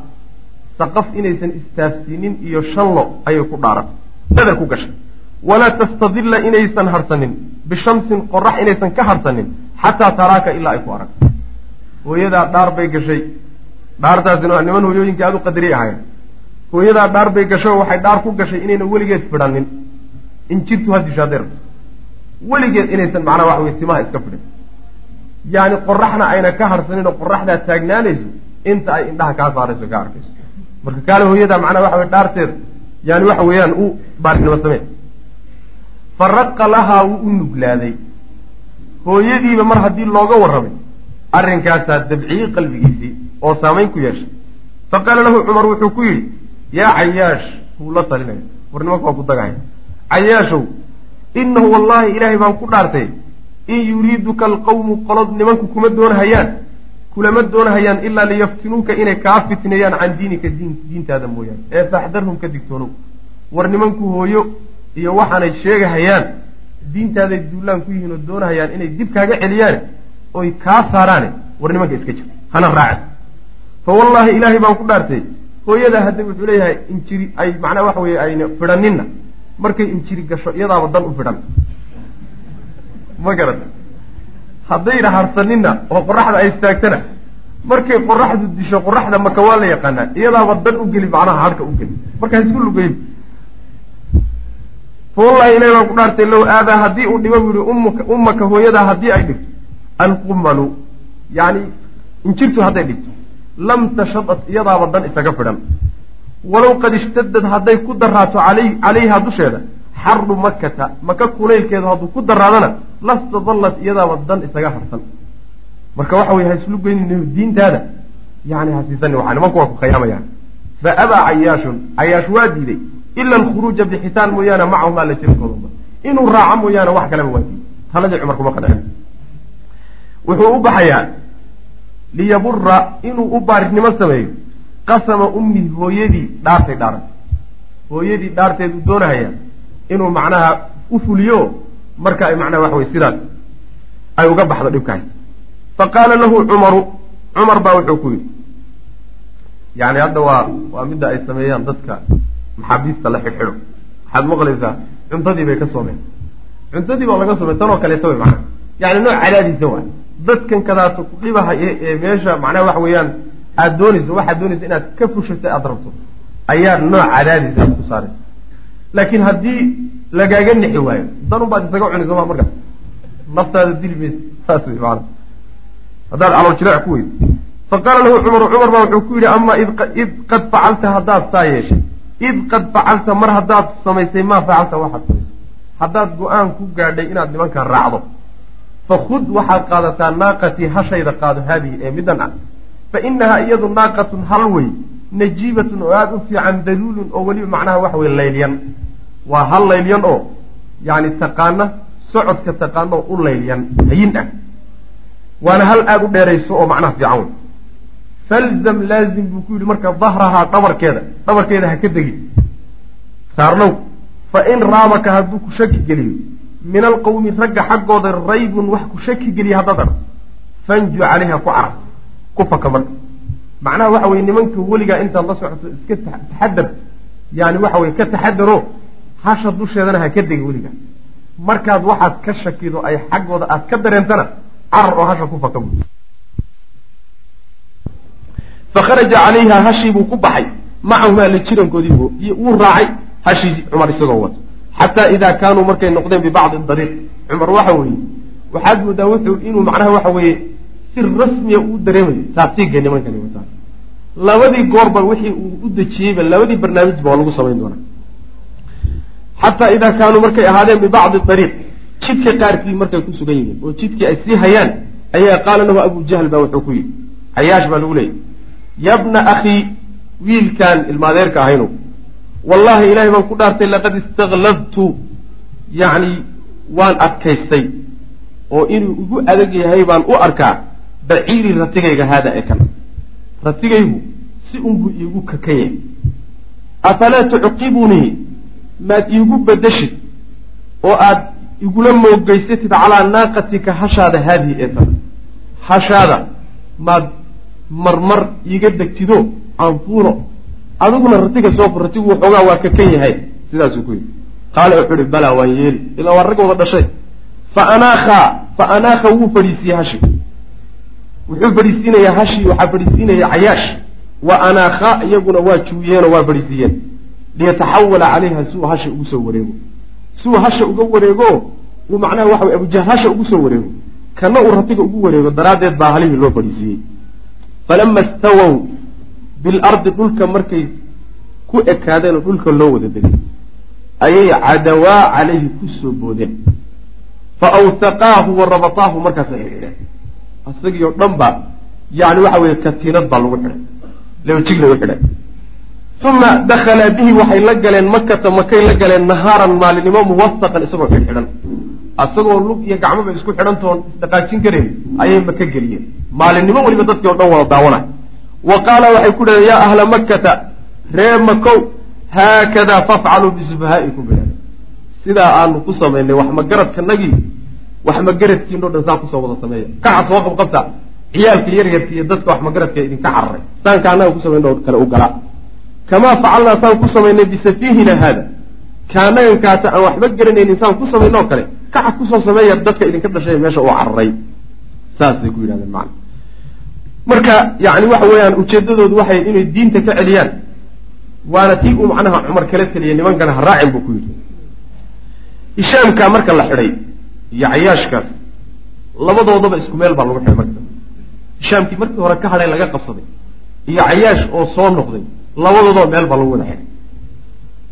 saqaf inaysan istaafsiinin iyo shanlo ayay ku dhaaran. Nadar ku gashay. Walaa tastadilla inaysan harsanin. Bishamsin qorax inaysan ka harsanin. Xataa taraaka ilaa ay ku arag hooyadaa dhaar bay gashay. Dhaartaasina waa niman hooyooyinka aada u qadariy ahayen hooyadaa dhaar bay gashay oo waxay dhaar ku gashay inaynan weligeed fidhanin. Injirtu rabto weligeed inaysan macnaha waxa weye timaha iska fidhin. Yacni qoraxna ayna ka harsanin oo qoraxdaa taagnaanayso inta ay indhaha kaa saarayso ka arkayso. Marka kaale hooyadaa macnaha waxa weye dhaarteeda yani waxa weeyaan u baarinimo samee. Faraqa lahaa wuu u nuglaaday. Hooyadiiba mar haddii looga warramay arrinkaasaa dabciyey qalbigiisii oo saamayn ku yeeshay. Fa qaala lahu cumar wuxuu ku yidhi yaa cayaash wuu la talinaya war nimanka waa ku dagahaya cayaashow innahu wallaahi ilaahay baan ku dhaartay in yuriiduka alqawmu qolod nimanku kuma doonahayaan kulama doonahayaan ilaa liyaftinuuka inay kaa fitneeyaan can diinika diin diintaada mooyaane. Ee faxdarhum ka digtoonow. War nimanku hooyo iyo waxaanay sheegahayaan diintaaday duulaan ku yihiin oo doonahayaan inay dib kaaga celiyaane oy kaa saaraane. War nimanka iska jir hana raaci fa wallaahi ilaahay baan ku dhaartay hooyadaa hadda wuxuu leeyahay injiri ay macnaha waxa weye ayna fidhaninna markay injiri gasho iyadaaba dan u fidhan. Ma garata haddayna harsaninna oo qoraxda ay istaagtana markay qoraxdu disho qoraxda maka waa la yaqaanaa iyadaaba dan u geli macnaha hadhka u geli. Marka isku lugeyn. Fawallahi ilahi ku dhaartay low aadaa haddii uu dhibo buu yihi ummaka hooyadaa haddii ay dhigto alqumalu yacni injirtu hadday dhigto lam tashadat iyadaaba dan isaga fidhan walow qad ishtadad hadday ku daraato alay calayha dusheeda xaru makata maka kulaylkeedu hadduu ku daraadana lastadallat iyadaaba dan isaga harsan marka waxa weye ha diintaada yani hasiisani waxa nimanku waa ku khayaamayaan fa abaa cayaashun cayaash waa diiday ila alkhuruuja bixitaan mooyaane macahum alla jirkooda inuu raaco mooyaane wax kaleba waa diiday taladii cumar kuma qancin wuxuu u baxayaa liyabura inuu u baarinimo sameeyo. qasama ummihi hooyadii dhaartay dhaaran. hooyadii dhaarteedu doonahaya inuu macnaha u fuliyo marka ay macnaha waxa weye sidaas ay uga baxdo dhibkaas. fa qaala lahu cumaru cumar baa wuxuu ku yidhi yani hadda waa waa midda ay sameeyaan dadka maxaabiista la xidhxidho. Waxaad maqlaysaa cuntadii bay ka soomeen. Cuntadii baa laga soomay tanoo kaleeta wey macnaha. Yani nooc cadaadiisa waay dadkan kadaata ku dhibaha ee meesha macnaha waxa weeyaan aada doonayso waxaad doonaysa inaad ka fushato aada rabto. Ayaad nooc cadaadisa aad ku saaraysa laakiin haddii lagaaga nixi waayo danun baad isaga cuni sooma markaas naftaada dili maysa saas wey maana. Haddaad calool jileec ku weydo fa qaala lahu cumaru cumar baa wuxuu ku yidhi ama id qad facalta haddaad saa yeeshay. Id qad facalta mar haddaad samaysay maa facalta waxaad samaysay. Haddaad go'aan ku gaadhay inaad nimankan raacdo fakhud waxaad qaadataa naaqatii hashayda qaado haadihi ee middan ah fa inahaa iyadu naaqatun hal wey najiibatun oo aada u fiican daluulun oo weliba macnaha waxa weye laylyan waa hal laylyan oo yacni taqaana socodka taqaano u laylyan hayin ah waana hal aada u dheerayso oo macnaha fiican wey falzam laazim buu ku yidhi marka dahrahaa dhabarkeeda dhabarkeeda ha ka degin saarnow fa in raabaka hadduu ku shaki geliyo min alqowmi ragga xaggooda raybun wax ku shaki geliya haddaad arko fanju calayha ku carab ku faka marka. Macnaha waxa weye nimanka weligaa intaad la socoto iska taxadar yani waxa weye ka taxadaro hasha dusheedana ha ka dega weligaa markaad waxaad ka shakido ay xaggooda aad ka dareentana carar oo hasha ku faka fakharaja calayha hashii buu ku baxay. Macahumaa la jirankoodii wuu raacay. Hashii cumar isagoo wata xataa idaa kaanuu markay noqdeen bibacdi dariiq. Cumar waxa weeye waxaad moodaa wuxuu inuu macnaha waxa weeye si rasmiya uu dareemayo taatiigga nimankani wataan labadii goorba wixii uu u dejiyeyba labadii barnaamijba waa lagu samayn doonaa. Xataa idaa kaanuu markay ahaadeen bibacdi dariiq jidka qaarkii markay ku sugan yihiin oo jidkii ay sii hayaan ayaa qaala lahu abu jahl baa wuxuu ku yidhi cayaash baa lagu leeyay yabna akhii wiilkaan ilmaadeerka ahayno wallahi ilahay baan ku dhaartay laqad istakladtu yacni waan adkaystay. Oo inuu igu adag yahay baan u arkaa baciiri ratigayga haada ee kan. Ratigaygu si unbuu iigu kakan yahay afalaa tucqibunii maad iigu bedeshid oo aad igula moogeysatid calaa naaqatika hashaada haadihi ee tan. Hashaada maad marmar iiga degtido anfuuro adiguna ratiga soo fur ratigu waxoogaa waa kakan yahay. Sidaasuu ku yidhi. Qaala wuxuu ihi balaa waan yeeli. Ilaa waa rag wada dhashay. Fa anaakha fa anaakha wuu fadhiisiiyey hashi wuxuu fadhiisiinayaa hashi waxaa fadhiisiinaya cayaash. Wa anaakha iyaguna waa juuyeenoo waa fadhiisiiyeen. Liyataxawala calayha siuu hasha ugu soo wareego. Siuu hasha uga wareego uu macnaha waxa wey abujahl hasha ugu soo wareego. Kana uu ratiga ugu wareego daraaddeed baa halihii loo fadhiisiiyey. Falama stawow bilardi dhulka markay ku ekaadeen oo dhulka loo wada degay ayay cadawaa calayhi ku soo boodeen. Fa awthaqaahu wa rabataahu markaasay xidheen asagii oo dhan ba yani waxa weeye katiinad baa lagu xidhay lewjig lagu xidhay. Uma dakhalaa bihi waxay la galeen makata makay la galeen nahaaran maalinimo muwasaqan isagoo xidhxidhan asagoo lug iyo gacmoba isku xidhantoon isdhaqaajin karayn ayay maka geliyeen. Maalinimo weliba dadkii o dhan wada daawanay wa qaala waxay ku dhaheen yaa ahla makkata ree makow haakadaa fafcaluu bisufahaa'ikum. Bidhaheen sidaa aanu ku samaynay wax magaradkanagii wax magaradkiinoo dhan saa ku soo wada sameeya. Kaca soo qabqabta ciyaalka yaryarka iyo dadka wax magaradka idinka cararay saanka annaga ku samayn oo kale u galaa kamaa facalnaa saan ku samaynay bisafiihina haada. Kaanagankaata aan waxba garanaynin saan ku samaynoo kale. Kaca ku soo sameeya dadka idinka dhashay meesha uu cararay saasay ku yidhahdeen macana marka yani waxa weeyaan ujeedadoodu waxay inay diinta ka celiyaan. Waana tii uu macnaha cumar kala teliyay nimankana ha raacin buu ku yidhi. Hishaamkaa marka la xidhay iyo cayaashkaas labadoodaba isku meel baa lagu xidhay marka. Hishaamkii markii hore ka hadhay laga qabsaday iyo cayaash oo soo noqday labadoodaba meel baa lagu wada xidhay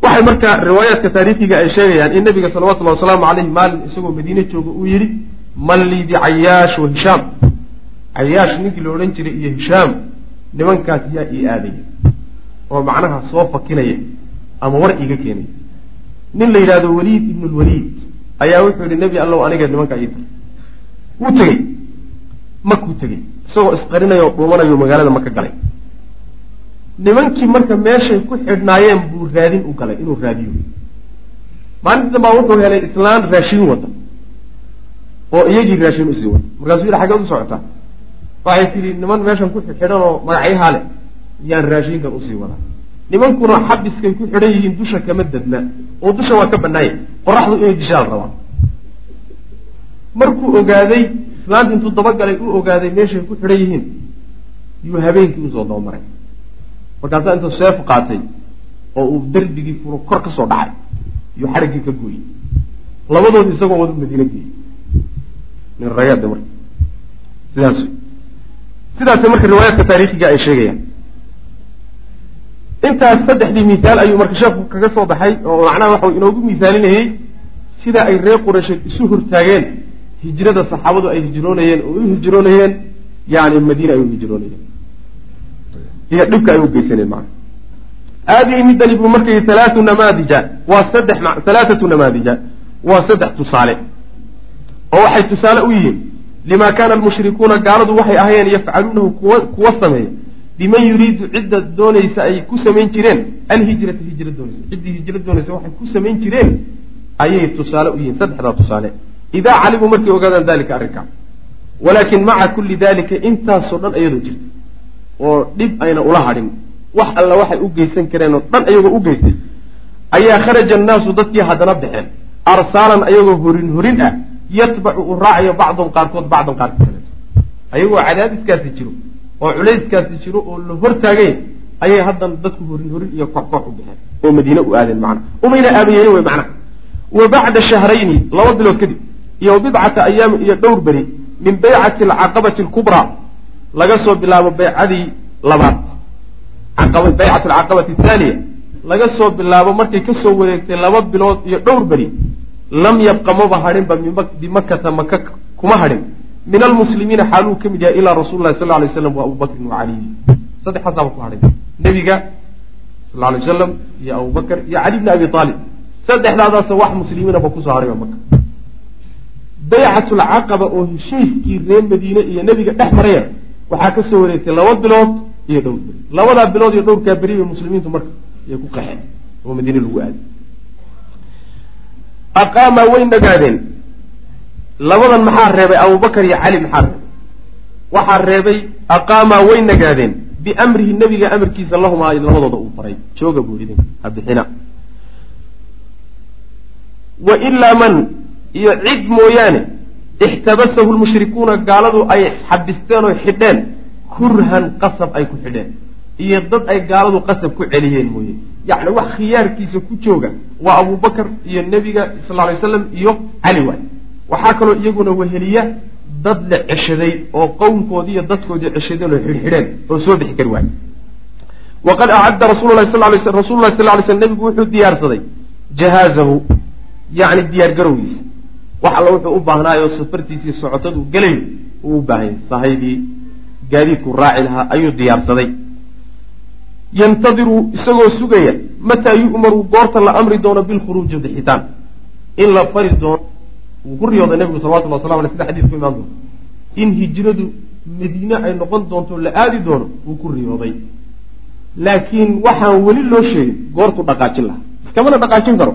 waxay marka riwaayaadka taariikhiga ay sheegayaan in nabiga salawatullahi wasalaamu caleyhi maalin isagoo madiine jooga uu yidhi man lii bicayaash wa hishaam cayaash ninkii la odhan jiray iyo hishaam nimankaas yaa ii aadaya oo macnaha soo fakinaya ama war iiga keenaya nin la yidhahdo waliid ibnu lwaliid ayaa wuxuu yihi nebi allow aniga nimankaa ii tar wuu tegey makuu tegey isagoo isqarinaya oo dhuumanayo magaalada maka galay. Nimankii marka meeshay ku xidhnaayeen buu raadin u galay inuu raadiyo. Maalintii dambaa wuxuu helay islaan raashin wada oo iyagii raashin u sii wada. Markaasuu yidhi xaggeed u socotaa waxay tidhi niman meeshan ku xidhan oo magacyahaa leh yaan raashinkan u sii wadaa nimankuna xabiskay ku xidhan yihiin dusha kama dadna oo dusha waa ka banaaya qoraxdu inay dishaal rabaa. Markuu ogaaday islaanta intuu dabagalay u ogaaday meeshay ku xidhan yihiin yuu habeenkii u soo dabamaray markaasaa intuu seef qaatay oo uu darbigii furo kor ka soo dhacay yuu xariggii ka gooyey. Labadood isagoo wadu madiine geeyey. Min rayaadda marka. Sidaas sidaas marka riwaayaadka taariikhiga ay sheegayaan. Intaas saddexdii mihaal ayuu marka sheekhu kaga soo baxay oo macnaha waxa inoogu mihaalinayey sida ay reer quraysheed isu hortaageen hijrada saxaabadu ay hijroonayeen oo u hijroonayeen yani madiine ay u hijroonayeen iyo dhibka ay u geysaneen macna aadihi midani buu marka yihi halaatu namaadija waa saddex halaathatu namaadija waa saddex tusaale. Oo waxay tusaale u yihiin lima kaana almushrikuuna gaaladu waxay ahayeen yafcaluunahu kuwa kuwa sameeya biman yuriidu cidda doonaysa ay ku samayn jireen alhijrata hijra doonaysa ciddii hijra doonaysa waxay ku samayn jireen ayay tusaale u yihiin saddexdaa tusaale idaa calimuu markay ogaadaan dalika arrinkaa walaakin maca kulli dalika intaasoo dhan iyadoo jirta oo dhib ayna ula hadhin wax alla waxay u geysan kareen oo dhan ayagoo u geystay ayaa kharaja annaasu dadkii haddana baxeen arsaalan ayagoo horin horin ah yatbacu uu raacayo bacdun qaarkood bacdan qaarka kaleeto ayagoo cadaadiskaasi jiro oo culayskaasi jiro oo la hortaagay ayay haddana dadku horin horin iyo koox koox u baxeen oo madiine u aadeen macna. Umayna aabayeelin wey macnaha wa bacda shahrayni laba bilood kadib iyo bidcata ayaami iyo dhowr beri min baycati alcaqabati alkubraa laga soo bilaabo baycadii labaad. Baycat alcaqabati athaaniya laga soo bilaabo markay ka soo wareegtay laba bilood iyo dhowr beri lam yabqa maba hadhinba bimakata maka kuma hadhin min almuslimiina xaaluu ka mid yahay ilaa rasul lahi sal lay slam wa abubakrin wa caliy saddexaasaaba ku hadhay nebiga sal lay wasalam iyo abubakr iyo cali bni abi aalib saddexdaadaasa wax muslimiinaba ku soo hadhayba maka baycatulcaqaba oo heshiiskii reer madiine iyo nebiga dhex maraya waxaa ka soo wareegtay laba bilood iyo dhowr beri labadaa bilood iyo dhowrkaa beri bay muslimiintu marka yay ku qaxeen oo madiine lagu aaday aqaamaa way nagaadeen labadan maxaa reebay? Abubakar iyo cali maxaa reebay? Waxaa reebay aqaamaa way nagaadeen biamrihi nebiga amarkiisa lahumaa labadooda uu faray. Jooga buu idin ha bixina. Wa ilaa man iyo cid mooyaane ixtabasahu lmushrikuuna gaaladu ay xabisteen oo xidheen. Kurhan qasab ay ku xidheen. Iyo dad ay gaaladu qasab ku celiyeen mooye yacni wax khiyaarkiisa ku jooga waa abubakar iyo nebiga sal ly slam iyo cali waay. Waxaa kaloo iyaguna weheliya dad la ceshaday oo qowmkoodii iyo dadkoodii ceshadeen oo xidhxidheen oo soo bixi kari waay waqad acadda rasuululahi sal lay rasuululahi sal lay sl nebigu wuxuu diyaarsaday jahaazahu yacni diyaar garowgiisa wax alla wuxuu u baahnaayo safartiisii socotadu gelayo uu u baahanyay sahaydii gaadiidku raaci lahaa ayuu diyaarsaday yantadiru isagoo sugaya mataa yu'maru goorta la amri doono bilkhuruuji bixitaan in la fari doono wuu ku riyooday nebigu salawatullah waslam aleh sida xadiis ku imaan doono in hijradu madiine ay noqon doonto la aadi doono wuu ku riyooday laakiin waxaan weli loo sheegin goortuu dhaqaajin lahaa iskamana dhaqaajin karo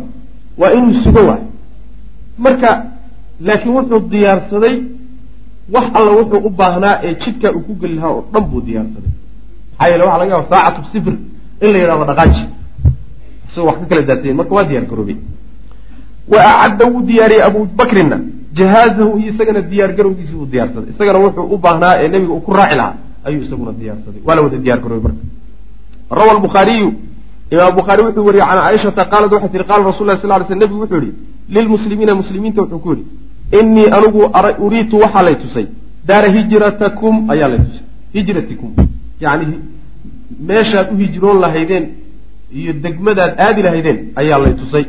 waa inuu sugo waay marka laakiin wuxuu diyaarsaday wax alla wuxuu u baahnaa ee jidkaa uu ku geli lahaa oo dhan buu diyaarsaday maxaa yeele waxa laga yaaba saacatu sifir in la yidhahdo dhaqaaji. Isagoo wax ka kala daadsayen marka waa diyaar garoobay wa acadda wuu diyaariyey abubakrinna jahaazahu iyo isagana diyaar garowgiisi buu diyaarsaday. Isagana wuxuu u baahnaa ee nebiga uu ku raaci lahaa. Ayuu isaguna diyaarsaday. Waa la wada diyaar garoobay marka. Rawa albukhaariyu imaam bukhaari wuxuu wariyey can caaishata qaalat waxay tihi qaala rasul lah sal ly sl nebigu wuxuu yihi lilmuslimiina muslimiinta wuxuu ku yidhi inii anigu uriitu waxaa lay tusay. Daara hijratakum ayaa lay tusay. Hijratikum yani meeshaad u hijroon lahaydeen iyo degmadaad aadi lahaydeen ayaa lay tusay.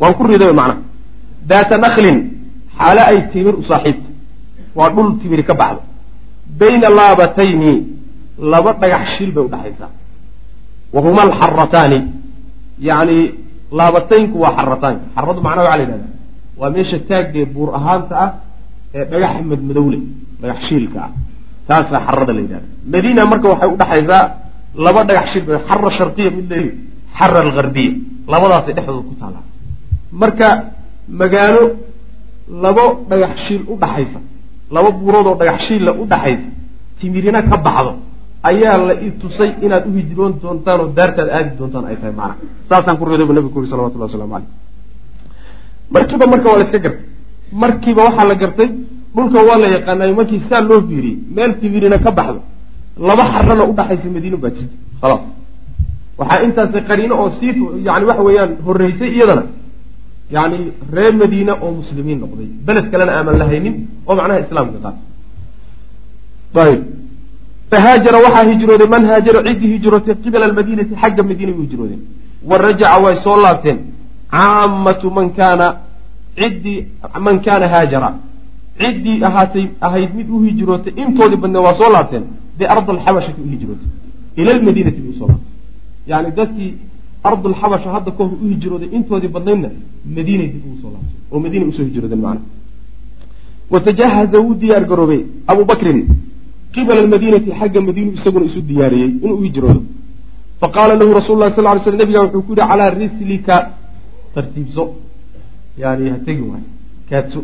Waan ku riday macnaha daata naklin xaale ay timir u saaxiibta. Waa dhul timiri ka baxdo. Bayna laabatayni laba dhagax shil bay udhaxaysaa wa huma alxarataani yani laabataynku waa xarataanka. Xaradu macnaha waxaa la yidhahda waa meesha taagdee buur ahaanta ah ee dhagax madmadowle dhagax shiilka ah taasaa xarada la yidhahda madiina marka waxay udhaxaysaa laba dhagax bay xara sharqiya mid leeyi xara algarbiya labadaasay dhexdooda ku taallaa. Marka magaalo labo dhagax shiil udhaxaysa laba buurood oo dhagax shiilla udhaxaysa timirina ka baxdo ayaa la i tusay inaad u hijroon doontaan oo daartaad aadi doontaan ay tahay macna. Saasaan ku reeday bu nabigu ku yuri salawatullah waslamu caleyh markiiba marka waa la iska gartay. Markiiba waxaa la gartay dhulka waa la yaqaanay markii saa loo fiiriyey meel timirina ka baxdo. Laba xarana udhaxaysa madiino baa jirta. Khalaas. Waxaa intaasi qariino oo sii yani waxa weeyaan horreysay iyadana. Yani reer madiina oo muslimiin noqday. Beled kalena aaman lahaynin oo macnaha islaamka qaata ayb fahaajara waxaa hijrooday man haajara ciddii hijrootay qibala almadiinati xagga madiina u hijroodeen wa rajaca way soo laabteen. Caamatu man kaana ciddii man kaana haajara ciddii ahaatay ahayd mid u hijrootay intoodii badnee waa soo laabteen. Biardi alxabashati u hijrootay. Ila lmadiinati bay u soo laabtay. Yani dadkii ardulxabasha hadda kahor u hijrooday intoodii badnaydna madiinay dib ugu soo laabtay oo madiina u soo hijroodeen macna watajahaza wuu diyaar garoobay abu bakrin. Almadiinati xagga madiinu isaguna isu diyaariyey inuu hijroodo. Faqaala lahu rasul lah sal ly sl nabiga wuxuu ku yihi calaa rislika. Tartiibso. Yani ha tegi waay kaadso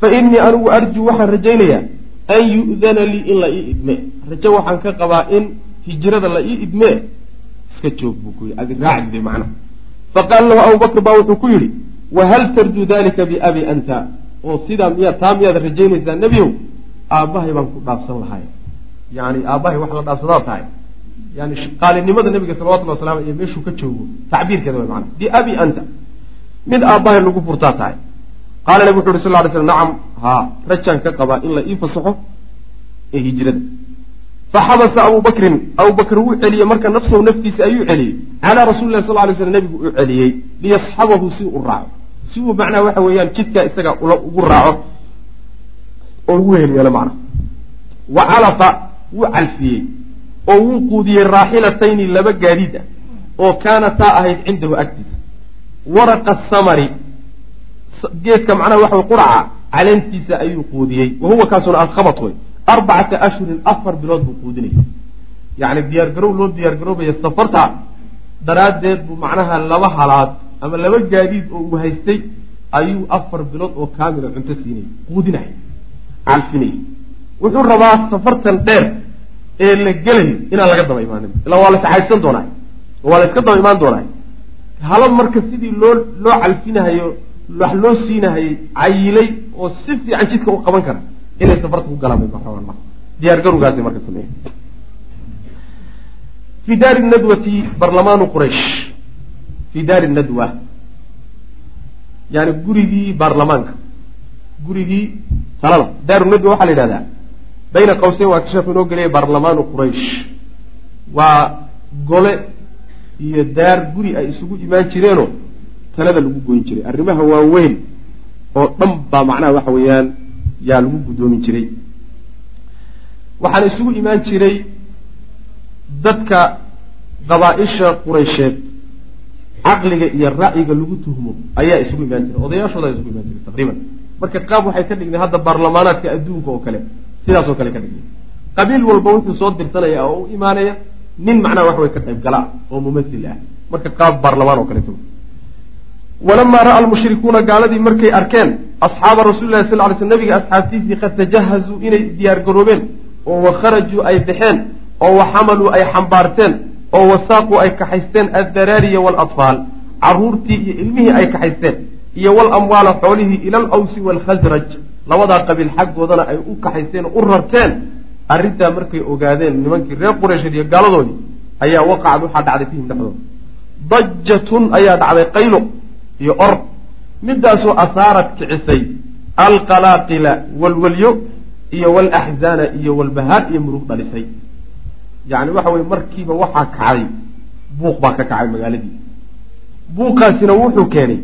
fa inii anigu arjuu waxaan rajaynayaa an yu'dana lii in la ii idme. Rajo waxaan ka qabaa in hijrada la ii idmee iska joog buu ku yidhi. Adi raacdide macnaha faqaala lahu abubakr baa wuxuu ku yidhi wahal tarjuu dalika biabi anta? Oo sidaa miyaa taa miyaad rajaynaysaa nebiyow aabbahay baan ku dhaafsan lahay yani aabbahay wax la dhaafsadaa tahay. Yani qaalinimada nabiga salawatulli wasalam iyo meeshuu ka joogo tacbiirkeeda way maana biabi anta. Mid aabbahay lagu furtaa tahay qaala nabi wuxu uhi sal ly slam nacam haa rajaan ka qabaa in la ii fasaxo ee hijrada faxabasa abu bakrin abu bakr wuu celiyey marka nafsahu naftiisa ayuu celiyey calaa rasuli lah sal lay slam nabigu u celiyey liyasxabahu si uu raaco si uu macnaha waxa weeyaan jidkaa isaga ugu raaco oo ugu heliyeelo macna wa calafa wuu calfiyey oo wuu quudiyey raaxilatayni laba gaadiid ah oo kaanataa ahayd cindahu agtiisa waraqa samari geedka macnaha waxa quraca caleentiisa ayuu quudiyey. Wa huwa kaasuna alkhabat wey arbacata ashhurin afar bilood buu quudinaya yacni diyaar garow loo diyaar garoobaya safarta daraaddeed buu macnaha laba halaad ama laba gaadiid oo uu haystay ayuu afar bilood oo kaamila cunto siinaya quudinaya calfinaya wuxuu rabaa safartan dheer ee la gelayo inaan laga daba imaanin. Ilaa waa la saxaysan doonaa waa la iska daba imaan doonaa hala marka sidii loo loo calfinahayo wax loo siinahayay cayilay oo si fiican jidka u qaban kara. Inay safarta ku galaan bay marabaan marka. Diyaar garugaasay marka sameeya fi daari nadwati barlamaanu quraysh. Fi daari nadwa. Yani gurigii baarlamaanka gurigii talada. Daaru nadwa waxaa la yidhahdaa bayna qawseyn waa ka sheekhu inoo geliyay baarlamaanu quraysh. Waa gole iyo daar guri ay isugu imaan jireenoo talada lagu goyn jiray arrimaha waaweyn oo dhan baa macnaha waxa weeyaan yaa lagu guddoomin jiray. Waxaana isugu imaan jiray dadka qabaa-isha quraysheed caqliga iyo ra'yiga lagu tuhmo ayaa isugu imaan jiray odayaashooda isugu imaan jiray taqriiban marka qaab waxay ka dhignay hadda baarlamaanaadka adduunka oo kale sidaas oo kale ka dhignay. Qabiil walba wuxuu soo dirsanaya oo u imaanaya nin macnaha wax way ka qayb gala oo mumathil ah. Marka qaab baarlamaan oo kaleeto walamaa ra'a almushrikuuna gaaladii markay arkeen asxaaba rasuli lahi sal ly sl nabiga asxaabtiisii qad tajahazuu inay diyaar garoobeen oo wakharajuu ay baxeen oo waxamaluu ay xambaarteen oo wasaaquu ay kaxaysteen addaraariya waalatfaal caruurtii iyo ilmihii ay kaxaysteen iyo walamwaala xoolihii ila alawsi waalkhasraj labadaa qabiil xaggoodana ay u kaxaysteen oo u rarteen arrintaa markay ogaadeen nimankii reer qureysheed iyo gaaladoodii ayaa waqacad waxaa dhacday fihim dhexdooda dajatun ayaa dhacday qaylo iyo or. Midaasoo asaarad kicisay alqalaaqila walwalyo iyo walaxzaana iyo walbahaar iyo murug dhalisay. Yacni waxa weye markiiba waxaa kacday buuq baa ka kacay magaaladii. Buuqaasina wuxuu keenay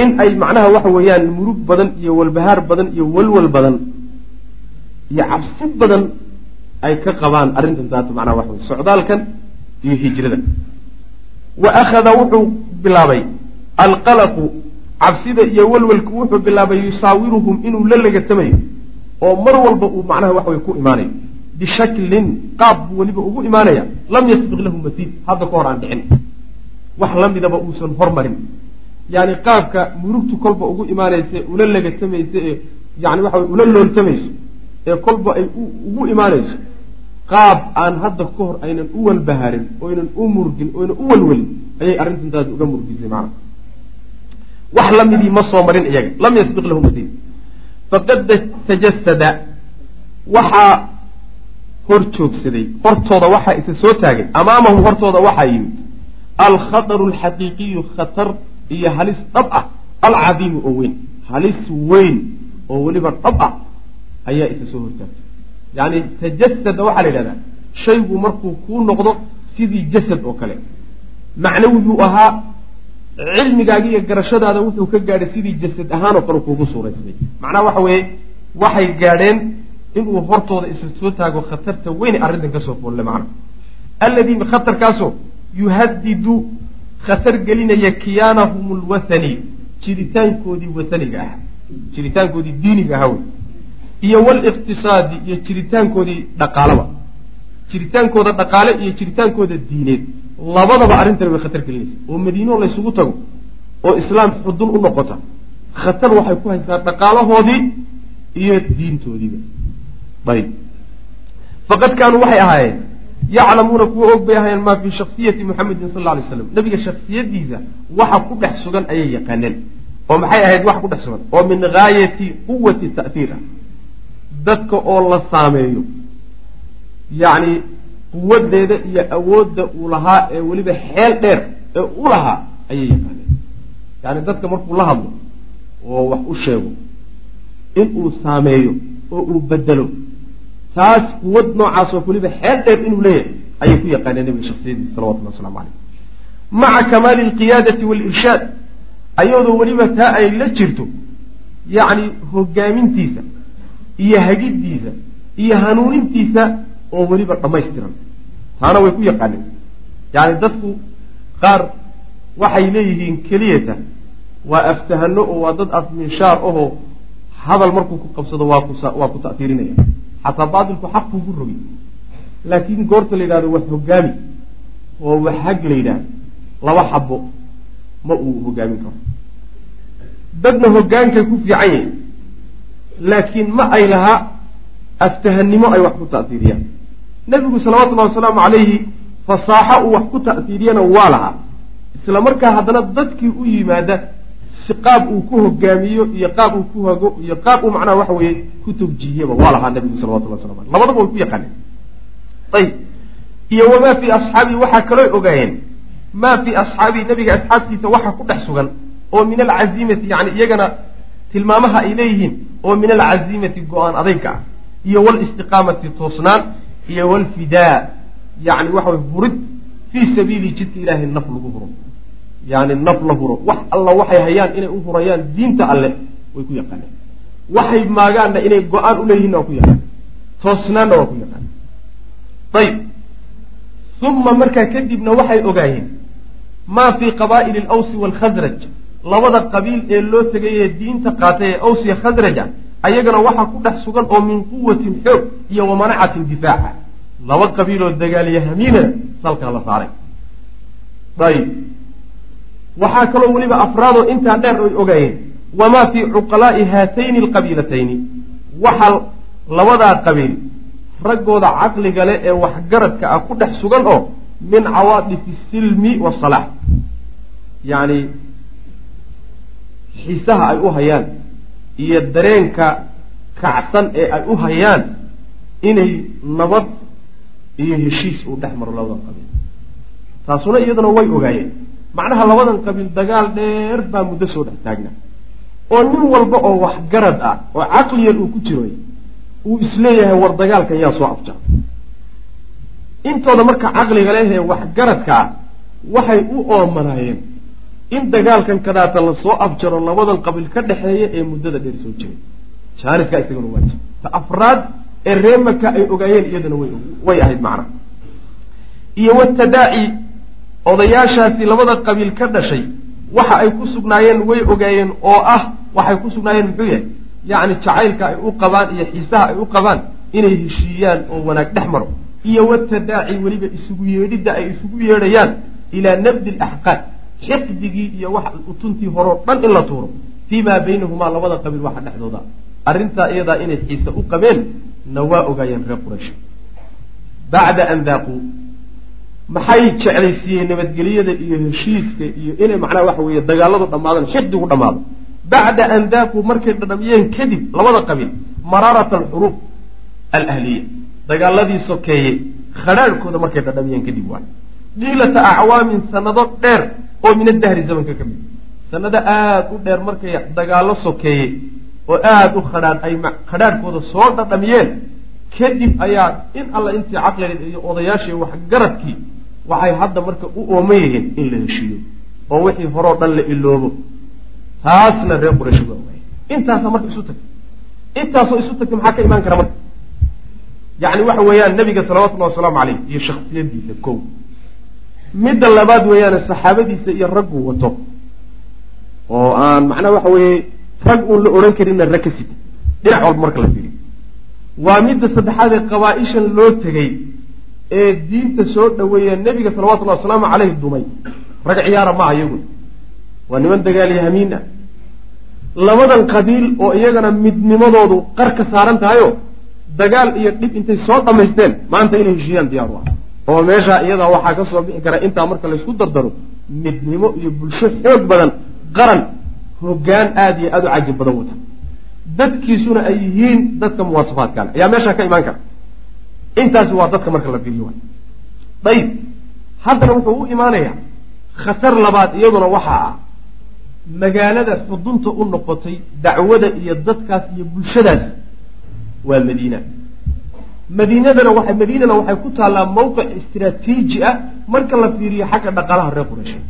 in ay macnaha waxa weeyaan murug badan iyo walbahaar badan iyo walwal badan iyo cabsi badan ay ka qabaan arrintan taata macnaha waxa weye socdaalkan iyo hijrada. Wa akhada wuxuu bilaabay alqalaqu cabsida iyo walwalku wuxuu bilaabay yusaawiruhum inuu la legatamayo oo mar walba uu macnaha wax way ku imaanayo bishaklin qaab buu weliba ugu imaanaya. Lam yasbiq lahu masiid hadda ka hor aan dhicin. Wax la midaba uusan hormarin. Yani qaabka murugtu kolba ugu imaanaysa ula legatamaysa ee yani waxa way ula looltamayso ee kolba ay ugu imaanayso qaab aan hadda ka hor aynan u walbaharin oynan u murgin oynan u walwelin ayay arrintantaasi uga murgisay macna wax la midii ma soo marin iyaga lam yasbiq lahu masiid faqad tajasada waxaa hor joogsaday hortooda waxaa isa soo taagay amaamahum hortooda waxaa yimid alkhataru alxaqiiqiyu khatar iyo halis dhab ah alcadiimu oo weyn halis weyn oo weliba dhab ah ayaa isa soo hortaagtay yacni tajasada waxaa la yidhahdaa shaygu markuu kuu noqdo sidii jasad oo kale macnawi buu ahaa cilmigaaga iyo garashadaada wuxuu ka gaadhay sidii jasad ahaan oo kale kuugu suuraysmay macnaha waxa weeye waxay gaadheen inuu hortooda isa soo taago khatarta weyn arrintan ka soo foolle macna alladii khatarkaasoo yuhadidu khatar gelinaya kiyaanahum lwathani jiritaankoodii wathaniga ah jiritaankoodii diiniga ahaa iyo waliqtisaadi iyo jiritaankoodii dhaqaalaba jiritaankooda dhaqaale iyo jiritaankooda diineed labadaba arrintani way khatar gelinaysa oo madiino laysugu tago oo islaam xudun u noqota. Khatar waxay ku haysaa dhaqaalahoodii iyo diintoodiiba. Ayb faqad kaanuu waxay ahaayeen yaclamuuna kuwa og bay ahaayeen maa fii shaksiyati muxamedin sal alay slam nabiga shaksiyadiisa waxa ku dhex sugan ayay yaqaaneen. Oo maxay ahayd waxa ku dhex sugan? Oo min gaayati quwati ta'hiir ah dadka oo la saameeyo yacni quwadeeda iyo awoodda uu lahaa ee weliba xeel dheer ee u lahaa ayay yaqaaneen. Yani dadka markuu la hadlo oo wax u sheego in uu saameeyo oo uu bedelo taas quwad noocaasoo weliba xeel dheer inuu leeyahay ayay ku yaqaaneen nabiga shaksiyadiisa salawatullah waslamu caleyh maca kamaali alqiyaadati waalirshaad ayadoo weliba taa ay la jirto yacni hogaamintiisa iyo hagiddiisa iyo hanuunintiisa oo weliba dhammaystiran taana way ku yaqaaneen yacni dadku qaar waxay leeyihiin keliyata waa aftahano oo waa dad afminshaar ahoo hadal markuu ku qabsado waa ku waa ku ta'tiirinaya. Xataa baatilku xaq kuugu rogi. Laakiin goorta la yidhahdo wax hogaami oo wax hag la yidhaahdo laba xabo ma uu hogaamin karo. Dadna hogaankay ku fiican yahin laakiin ma ay lahaa aftahannimo ay wax ku ta'tiiriyaan nebigu salawatullahi wasalaamu calayhi fasaaxo uu wax ku ta'tiiriyana waa lahaa. Isla markaa haddana dadkii u yimaada si qaab uu ku hogaamiyo iyo qaab uu ku hago iyo qaab uu macnaha waxa weeye ku tawjiihiyaba waa lahaa nabigu salawatullah wasalamu aleh labadaba way ku yaqaaneen. Ayib. Iyo wamaa fii asxaabii waxaa kaloo ogaayeen maa fii asxaabii nabiga asxaabtiisa waxa ku dhex sugan oo min alcaziimati yani iyagana tilmaamaha ay leeyihiin oo min alcaziimati go'aan adayga ah iyo walistiqaamati toosnaan iyo walfidaa yani waxa way hurid fii sabiili jidka ilaahay naf lagu huro. Yani naf la huro. Wax alla waxay hayaan inay u hurayaan diinta alle way ku yaqaaneen. Waxay maagaanna inay go'aan uleeyihinna waa ku yaqaan toosnaanna waa ku yaqaan ayib uma markaa kadibna waxay ogaayeen maa fii qabaa'ili alawsi waalkhasraj labada qabiil ee loo tegay ee diinta qaatay ee awsiya khasraja ayagana waxaa ku dhex sugan oo min quwatin xoog iyo wa manacatin difaaca. Laba qabiiloo dagaalyahamiinana salkaa la saaray. Ayib waxaa kaloo weliba afraadoo intaa dheer ay ogaayeen wamaa fii cuqalaa'i haatayni alqabiilatayni waxaa labadaa qabiil raggooda caqliga leh ee waxgaradka ah ku dhex sugan oo min cawaadifi silmi wasalaax yacni xiisaha ay u hayaan iyo dareenka kacsan ee ay u hayaan inay nabad iyo heshiis uu dhex maro labadan qabiil. Taasuna iyaduna way ogaayeen. Macnaha labadan qabiil dagaal dheer baa muddo soo dhex taagna. Oo nin walba oo waxgarad ah oo caqliyan uu ku jiroy uu is leeyahay war dagaalkan yaa soo afjara intooda marka caqliga lehee waxgaradka ah waxay u oomanaayeen in dagaalkan kadaata la soo afjaro labadan qabiil ka dhexeeya ee muddada dheer soo jiray jaaniskaa isagana waa jir ta afraad ee reemaka ay ogaayeen iyadana way ahayd macna. Iyo watadaaci odayaashaasi labada qabiil ka dhashay waxa ay ku sugnaayeen way ogaayeen oo ah waxay ku sugnaayeen muxuu yahay? Yacni jacaylka ay u qabaan iyo xiisaha ay u qabaan inay heshiiyaan oo wanaag dhex maro. Iyo watadaaci weliba isugu yeedhidda ay isugu yeedhayaan ilaa nabdi alaxqaad xiqdigii iyo wax utuntii horeo dhan in la tuuro. Fii maa baynahumaa labada qabiil waxa dhexdooda. Arrintaa iyadaa inay xiise u qabeen na waa ogaayeen reer quraysh. Bacda an daaquu maxay jeclaysiiyeen nabadgelyada iyo heshiiska iyo inay macnaha waxa weeye dagaaladu dhammaadaan xiqdigu dhammaado. Bacda an daaquu markay dhadhamiyeen kadib labada qabiil maraarata alxuruub alahliya dagaaladii sokeeye khadhaadhkooda markay dhadhamiyeen kadib waay. Diilata acwaamin sanado dheer oo min adahri zamanka ka mid. Sanado aada u dheer markay dagaalo sokeeye oo aada u khadhaan ay khadhaadhkooda soo dhadhamiyeen kadib ayaa in alla intii caqligeed iyo odayaashii waxgaradkii waxay hadda marka u ooman yihiin in la heshiiyo oo wixii horeo dhan la iloobo taasna reer quraysh waa ogaaya intaasaa marka isu tagtay. Intaasoo isu tagtay maxaa ka imaan kara marka? Yacni waxa weeyaan nabiga salawatullahi wasalaamu caleyh iyo shaksiyadiisa kow midda labaad weeyaane saxaabadiisa iyo ragguu wato. oo aan macnaha waxa weeye rag uun la odhan karinna rag ka sita dhinac walba marka la fiiriyo. Waa midda saddexaad ee qabaa-ishan loo tegey ee diinta soo dhoweeya nebiga salawatullahi wasalaamu caleyh dumay. Rag ciyaara maaha iyagun waa niman dagaalyahamiin ah. Labadan qabiil oo iyagana midnimadoodu qar ka saaran tahayo dagaal iyo dhib intay soo dhammaysteen maanta inay heshiiyaan diyaar u ah oo meeshaa iyadaa waxaa ka soo bixi kara intaa marka laysku dardaro midnimo iyo bulsho xoog badan qaran hoggaan aada iyo aada u cajib badan wata. Dadkiisuna ay yihiin dadka muwaasafaadka le ayaa meeshaa ka imaan kara. Intaasi waa dadka marka la fiiriyo dayib. Haddana wuxuu u imaanayaa khatar labaad iyaduna waxaa ah. Magaalada xudunta u noqotay dacwada iyo dadkaas iyo bulshadaas waa madiina madiinadana waa madiinana waxay ku taallaa mawqic istraatiiji ah marka la fiiriyo xagga dhaqaalaha reer qureysheed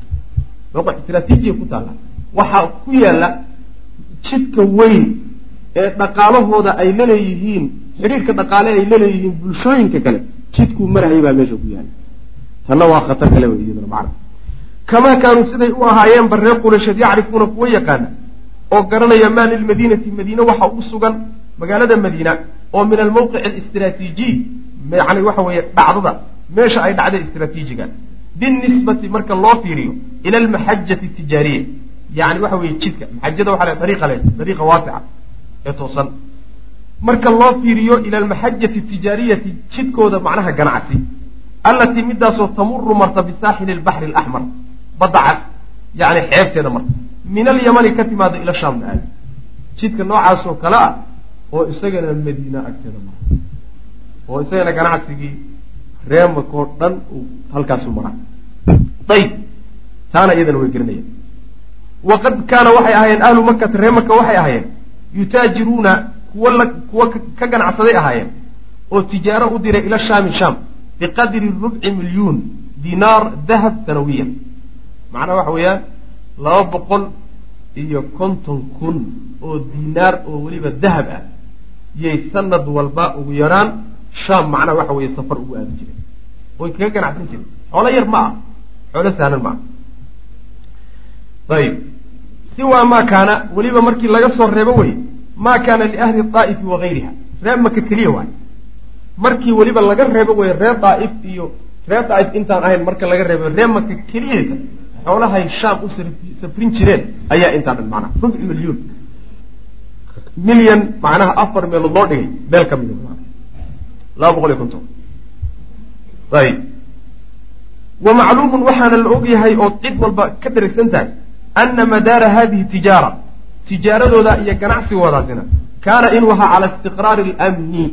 mawqic istraatiijiya ku taallaa waxaa ku yaalla jidka weyn ee dhaqaalahooda ay laleeyihiin xidhiirka dhaqaale ay laleeyihiin bulshooyinka kale jidkuu marhaya baa meesha ku yaalla. Tanna waa khatar kale wey kamaa kaanuu siday u ahaayeenba reer qureysheed yacrifuuna kuwa yaqaana oo garanaya maa lilmadiinati madiine waxa u sugan magaalada madiina oo min almawqic alistraatiijiy yani waxa weeye dhacdada meesha ay dhacday istraatiijiga binisbati marka loo fiiriyo ila almaxajati tijaariya yani waxa weeye jidka maxajada waxa le dariiqa le dariiqa waasica ee toosan. Marka loo fiiriyo ila almaxajati tijaariyati jidkooda macnaha ganacsi allatii midaasoo tamuru marta bisaaxili albaxri alaxmar badda cas yani xeebteeda marta. Min alyamani ka timaada ila shaamna aadi jidka noocaasoo kale ah oo isagana madiina agteeda mara oo isagana ganacsigii reemakoo dhan uu halkaasu maraa ayib taana iyadana way gelinayaan. Waqad kaana waxay ahaayeen ahlu makata ree maka waxay ahaayeen yutaajiruuna kuwa kuwa ka ganacsaday ahaayeen oo tijaaro u diray ila shaami shaam biqadri rubci milyuun dinaar dahab sanawiya. Macnaha waxa weeyaan laba boqol iyo konton kun oo dinaar oo weliba dahab ah yay sanad walba ugu yaraan. Shaam macnaha waxa weeye safar ugu aadi jiray. Oy kaga ganacsan jiray. Xoolo yar ma ah xoolo sahlan ma ah ayib. Siwaa maa kaana weliba markii laga soo reebo wey maa kaana liahli daa'ifi wagayriha reer maka keliya waay. Markii weliba laga reebo wey reer daaif iyo reer daaif intaan ahayn marka laga reebo reer maka keliyeeta xoolahay shaam u safrin jireen ayaa intaa dhan macnaha rubci milyuun milyan macnaha afar meelood loo dhigay meel ka mida laba boqol iyo konton. Ayib. Wa macluumun waxaana la og yahay ood cid walba ka dheragsan tahay ana madaara hadihi tijaara tijaaradooda iyo ganacsigoodaasina kaana inuu ahaa cala istiqraari alamni.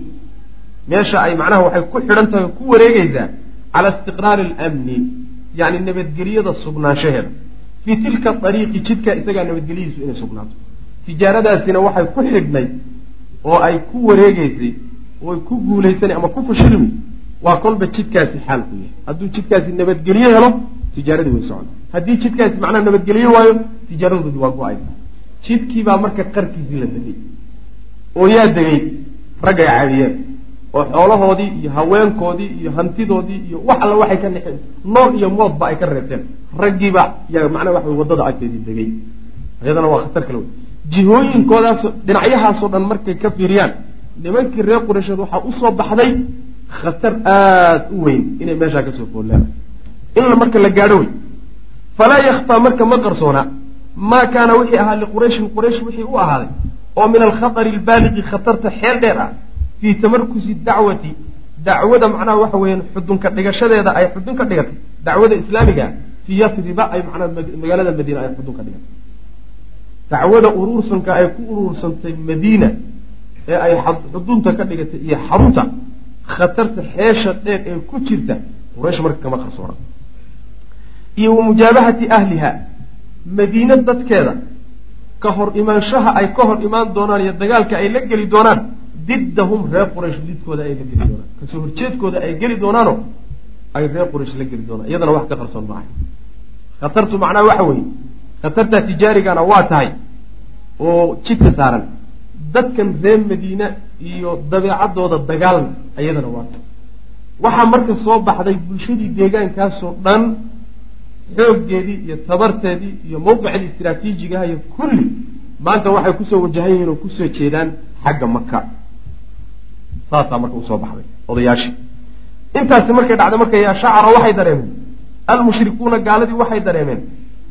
Meesha ay macnaha waxay ku xidhan tahay oo ku wareegeysaa cala istiqraari alamni yacni nabadgelyada sugnaanshaheeda fii tilka ariiqi jidka isagaa nabadgelyadiisu inay sugnaato tijaaradaasina waxay ku xidhnay oo ay ku wareegeysay oo ku guulaysana ama ku fashilmi waa kolba jidkaasi xaal ku yahay. Hadduu jidkaasi nabadgelye helo tijaaradii way socda haddii jidkaasi macnaha nabadgelye waayo tijaaradoodi waa go'aysa jidkiibaa marka qarkiisii la degay oo yaa degay raggay caadiyeen oo xoolahoodii iyo haweenkoodii iyo hantidoodii iyo wax alla waxay ka nexeen nool iyo moodba ay ka reebteen. Raggiiba yaa macnaha waxa waddada agteedii degay. Iyadana waa khatar kale wey jihooyinkoodaas dhinacyahaasoo dhan markay ka fiiriyaan. Nimankii reer qureysheed waxaa u soo baxday khatar aada u weyn inay meeshaa ka soo foollaan in marka la gaadho wey falaa yakfaa marka ma qarsoona. Maa kaana wixii ahaa liqurayshin quraysh wixii u ahaaday. Oo min alkhatari albaaliqi khatarta xeel dheer ah. Fii tamarkusi dacwati. Dacwada macnaha waxa weeyaan xudunka dhigashadeeda ay xudun ka dhigatay. Dacwada islaamiga fii yafriba ay macnaha magaalada madiina ay xudun ka dhigatay dacwada uruursanka ay ku uruursantay madiina ee ay xudunta ka dhigatay iyo xarunta khatarta xeesha dheer ee ku jirta quraysh marka kama qarsoona iyo wa mujaabahati ahliha madiine dadkeeda ka hor imaanshaha ay ka hor imaan doonaan iyo dagaalka ay la geli doonaan diddahum reer quraysh lidkooda ay la geli doonaan. Kasoo horjeedkooda ay geli doonaano ay reer quraysh la geli doonaan. Iyadana wax ka qarsoon maahay khatartu macnaha waxa weeye khatarta tijaarigana waa tahay oo jidka saaran. Dadkan reer madiine iyo dabeecadooda dagaalna iyadana waa tahay. Waxaa marka soo baxday bulshadii deegaankaasoo dhan xooggeedii iyo tabarteedii iyo mawqicii istraatiijigaha iyo kulli maanta waxay ku soo wajahan yihiin oo ku soo jeedaan xagga maka saasaa marka u soo baxday odayaashii. Intaasi markay dhacday marka yaa shacra waxay dareemeen almushrikuuna gaaladii waxay dareemeen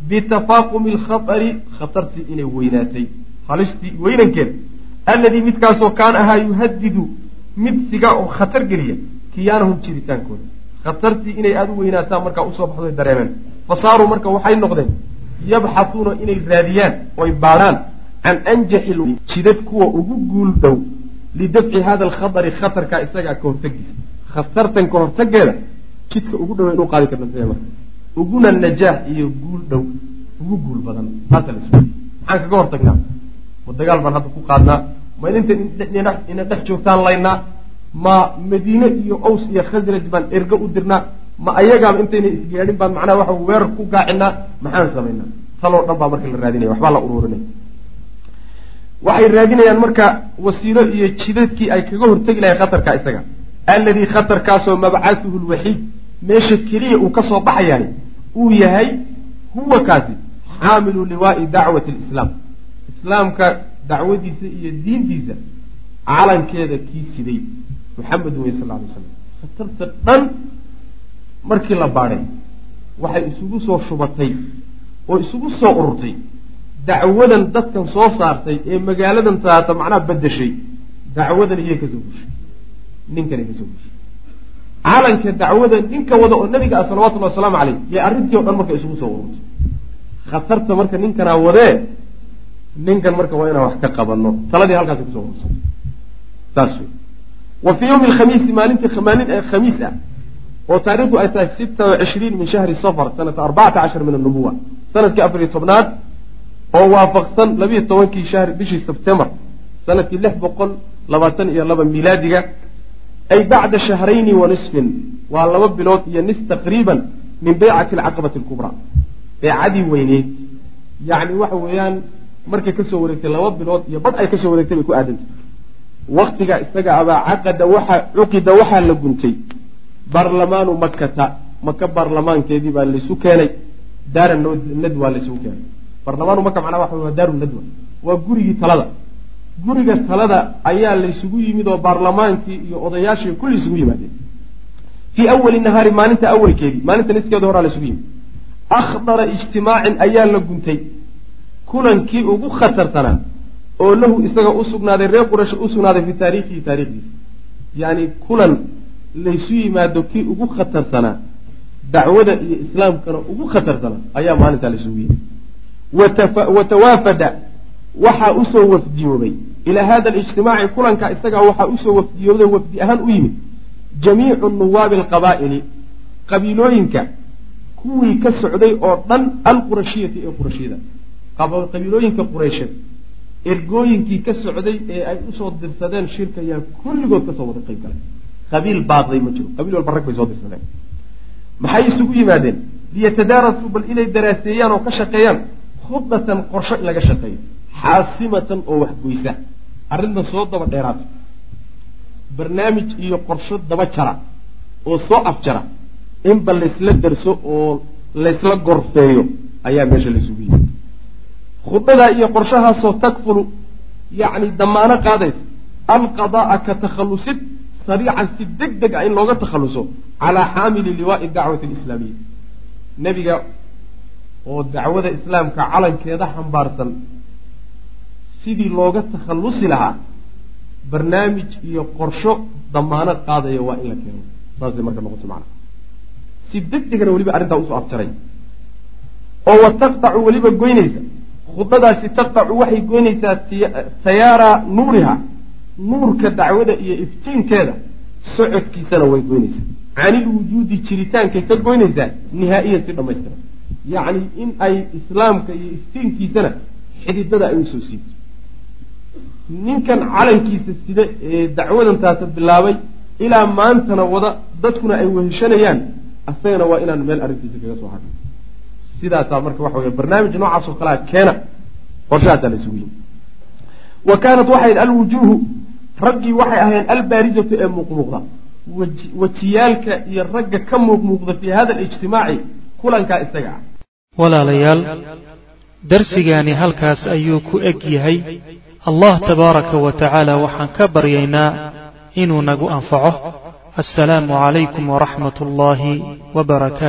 bitafaaqumi alkhatari khatartii inay weynaatay halistii weynankeeda alladii midkaasoo kaan ahaa yuhadidu mid siga oo khatar geliya kiyaanahum jiritaankooda khatartii inay aada u weynaataan markaa u soo baxday dareemeen fa saaruu marka waxay noqdeen yabxahuuna inay raadiyaan oy baadhaan can anjaxi jidad kuwa ugu guul dhow lidafci hada alkhatari khatarkaa isagaa ka hortagiisa khatartan ka hortageeda jidka ugu dhow inu qaadi karna marka uguna najaax iyo guul dhow. Ugu guul badan. Taasa la maxaan kaga hortagnaa? Ma dagaal baan hadda ku qaadnaa? Ma idinta ina dhex joogtaan laynaa? Ma madiine iyo ows iyo khasraj baan ergo u dirnaa? Ma ayagaaba intayna isgaadhin baan macnaha waxa weerar ku gaacinaa maxaan samaynaa taloo dhan baa marka la raadinaya. Waxbaa la uruurinaya waxay raadinayaan marka wasiilo iyo jidadkii ay kaga hortegi lahayn khatarka isaga. Alladii khatarkaasoo mabcathuhu lwaxiid meesha keliya uu ka soo baxayaani uu yahay huwa kaasi xaamilu liwaai dacwati lislaam islaamka dacwadiisa iyo diintiisa calankeeda kii siday muxamedun wey sal ly slam khatarta dhan markii la baadhay waxay isugu soo shubatay oo isugu soo ururtay. Dacwadan dadkan soo saartay ee magaaladan taata macnaha bedeshay dacwadan iyay ka soo gushay ninkanay ka soo gushay calanka dacwada ninka wada oo nabiga ah salawatullahi wasalaamu caleyh yay arrintii o dhan marka isugu soo ururtay khatarta marka ninkanaa wadee ninkan marka waa inaan wax ka qabano taladii halkaasi ku soo urursay saas wey wa fii yowmi alkhamiisi maalintii maalin khamiis ah oo taarikhdu ay tahay sita wa cishriin min shahri safar sanata arbacata cashar min annubuwa sannadkii afar iyo tobnaad oo waafaqsan labiiyo tobankii shahri bishii sebtembar sannadkii lix boqol labaatan iyo laba milaadiga ay bacda shahrayni wa nisfin waa laba bilood iyo nis taqriiban min beycati alcaqabati alkubraa beecadii weyneyd yacni waxa weeyaan markay ka soo wareegtay laba bilood iyo badh ay ka soo wareegtay bay ku aadantay waktiga isaga abaa caqada waxa cuqida waxaa la guntay baarlamaanu makata maka baarlamaankeedii baa laysu keenay daara nadwa laysugu keenay baarlamaanu maka macnaha waxa waa daaru nadwa waa gurigii talada guriga talada ayaa laysugu yimid oo baarlamaankii iyo odayaashii kulli isugu yimaadeen. Fii awali nahaari maalinta awalkeedii maalinta niskeeda horaa laysugu yimid. Akhdara ijtimaacin ayaa la guntay. Kulankii ugu khatarsanaa oo lahu isaga u sugnaaday reer quraysh u sugnaaday fi taariikhihi taarikhdiisa yacni kulan laysu yimaado kii ugu khatarsanaa dacwada iyo islaamkana ugu khatarsanaa ayaa maalintaa laysugu yimid. Wa tawaafada waxaa u soo wafdiyoobay ilaa hada alijtimaaci kulanka isagaa waxaa u soo wafdiyooday wafdi ahaan u yimid. Jamiicu nuwaabi alqabaa'ili qabiilooyinka kuwii ka socday oo dhan alqurashiyati ee qurashiyada. Qabiilooyinka qureysheed ergooyinkii ka socday ee ay u soo dirsadeen shirka yaa kulligood ka soo wada qayb galay qabiil baaqday ma jiro. Qabiil walba rag bay soo dirsadeen. Maxay isugu yimaadeen? Liyatadaarasuu bal inay daraaseeyaan oo ka shaqeeyaan. Khudbatan qorsho in laga shaqeeyo xaasimatan oo waxgoysa arrintan soo daba dheeraata barnaamij iyo qorsho daba jara oo soo afjara. Inba laysla darso oo laysla gorfeeyo ayaa meesha laysugu yimid khudbadaa iyo qorshahaasoo takfulu yacni damaano qaadaysa alqada'a ka takhallusid sariican si deg deg ah in looga takhalluso calaa xaamili liwaai dacwati alislaamiya. Nebiga oo dacwada islaamka calankeeda xambaarsan sidii looga takhallusi lahaa barnaamij iyo qorsho damaano qaadaya waa in la keeno. Saasay marka noqoto macna. Si deg degana weliba arrintaa u soo afjaray. Oo wa taqtacu weliba goynaysa. Khudbadaasi taqtacu waxay goynaysaa tayaara nuuriha. Nuurka dacwada iyo iftiinkeeda socodkiisana way goynaysaa. Canil wujuudi jiritaankay ka goynaysaa nihaa'iyan si dhammaystiran yacni in ay islaamka iyo iftiinkiisana xididada ay u soo siibto ninkan calankiisa sida ee dacwadan taasa bilaabay ilaa maantana wada dadkuna ay weheshanayaan asagana waa inaan meel arrintiisa kaga soo hadno sidaasaa marka waxa wey barnaamij noocaas oo kalea keena qorshahaasaa la isugu yimi wa kaanat waxay alwujuuhu raggii waxay ahayn albaarizatu ee muuqmuuqda. Wejiyaalka iyo ragga ka muuqmuuqda fii hada alijtimaaci kulankaa isaga ah. Walaalayaal darsigaani halkaas ayuu ku eg yahay allah tabaaraka wa tacaala waxaan ka baryaynaa inuu nagu anfaco. Assalaamu calaykum waraxmat ullaahi wbarakaatu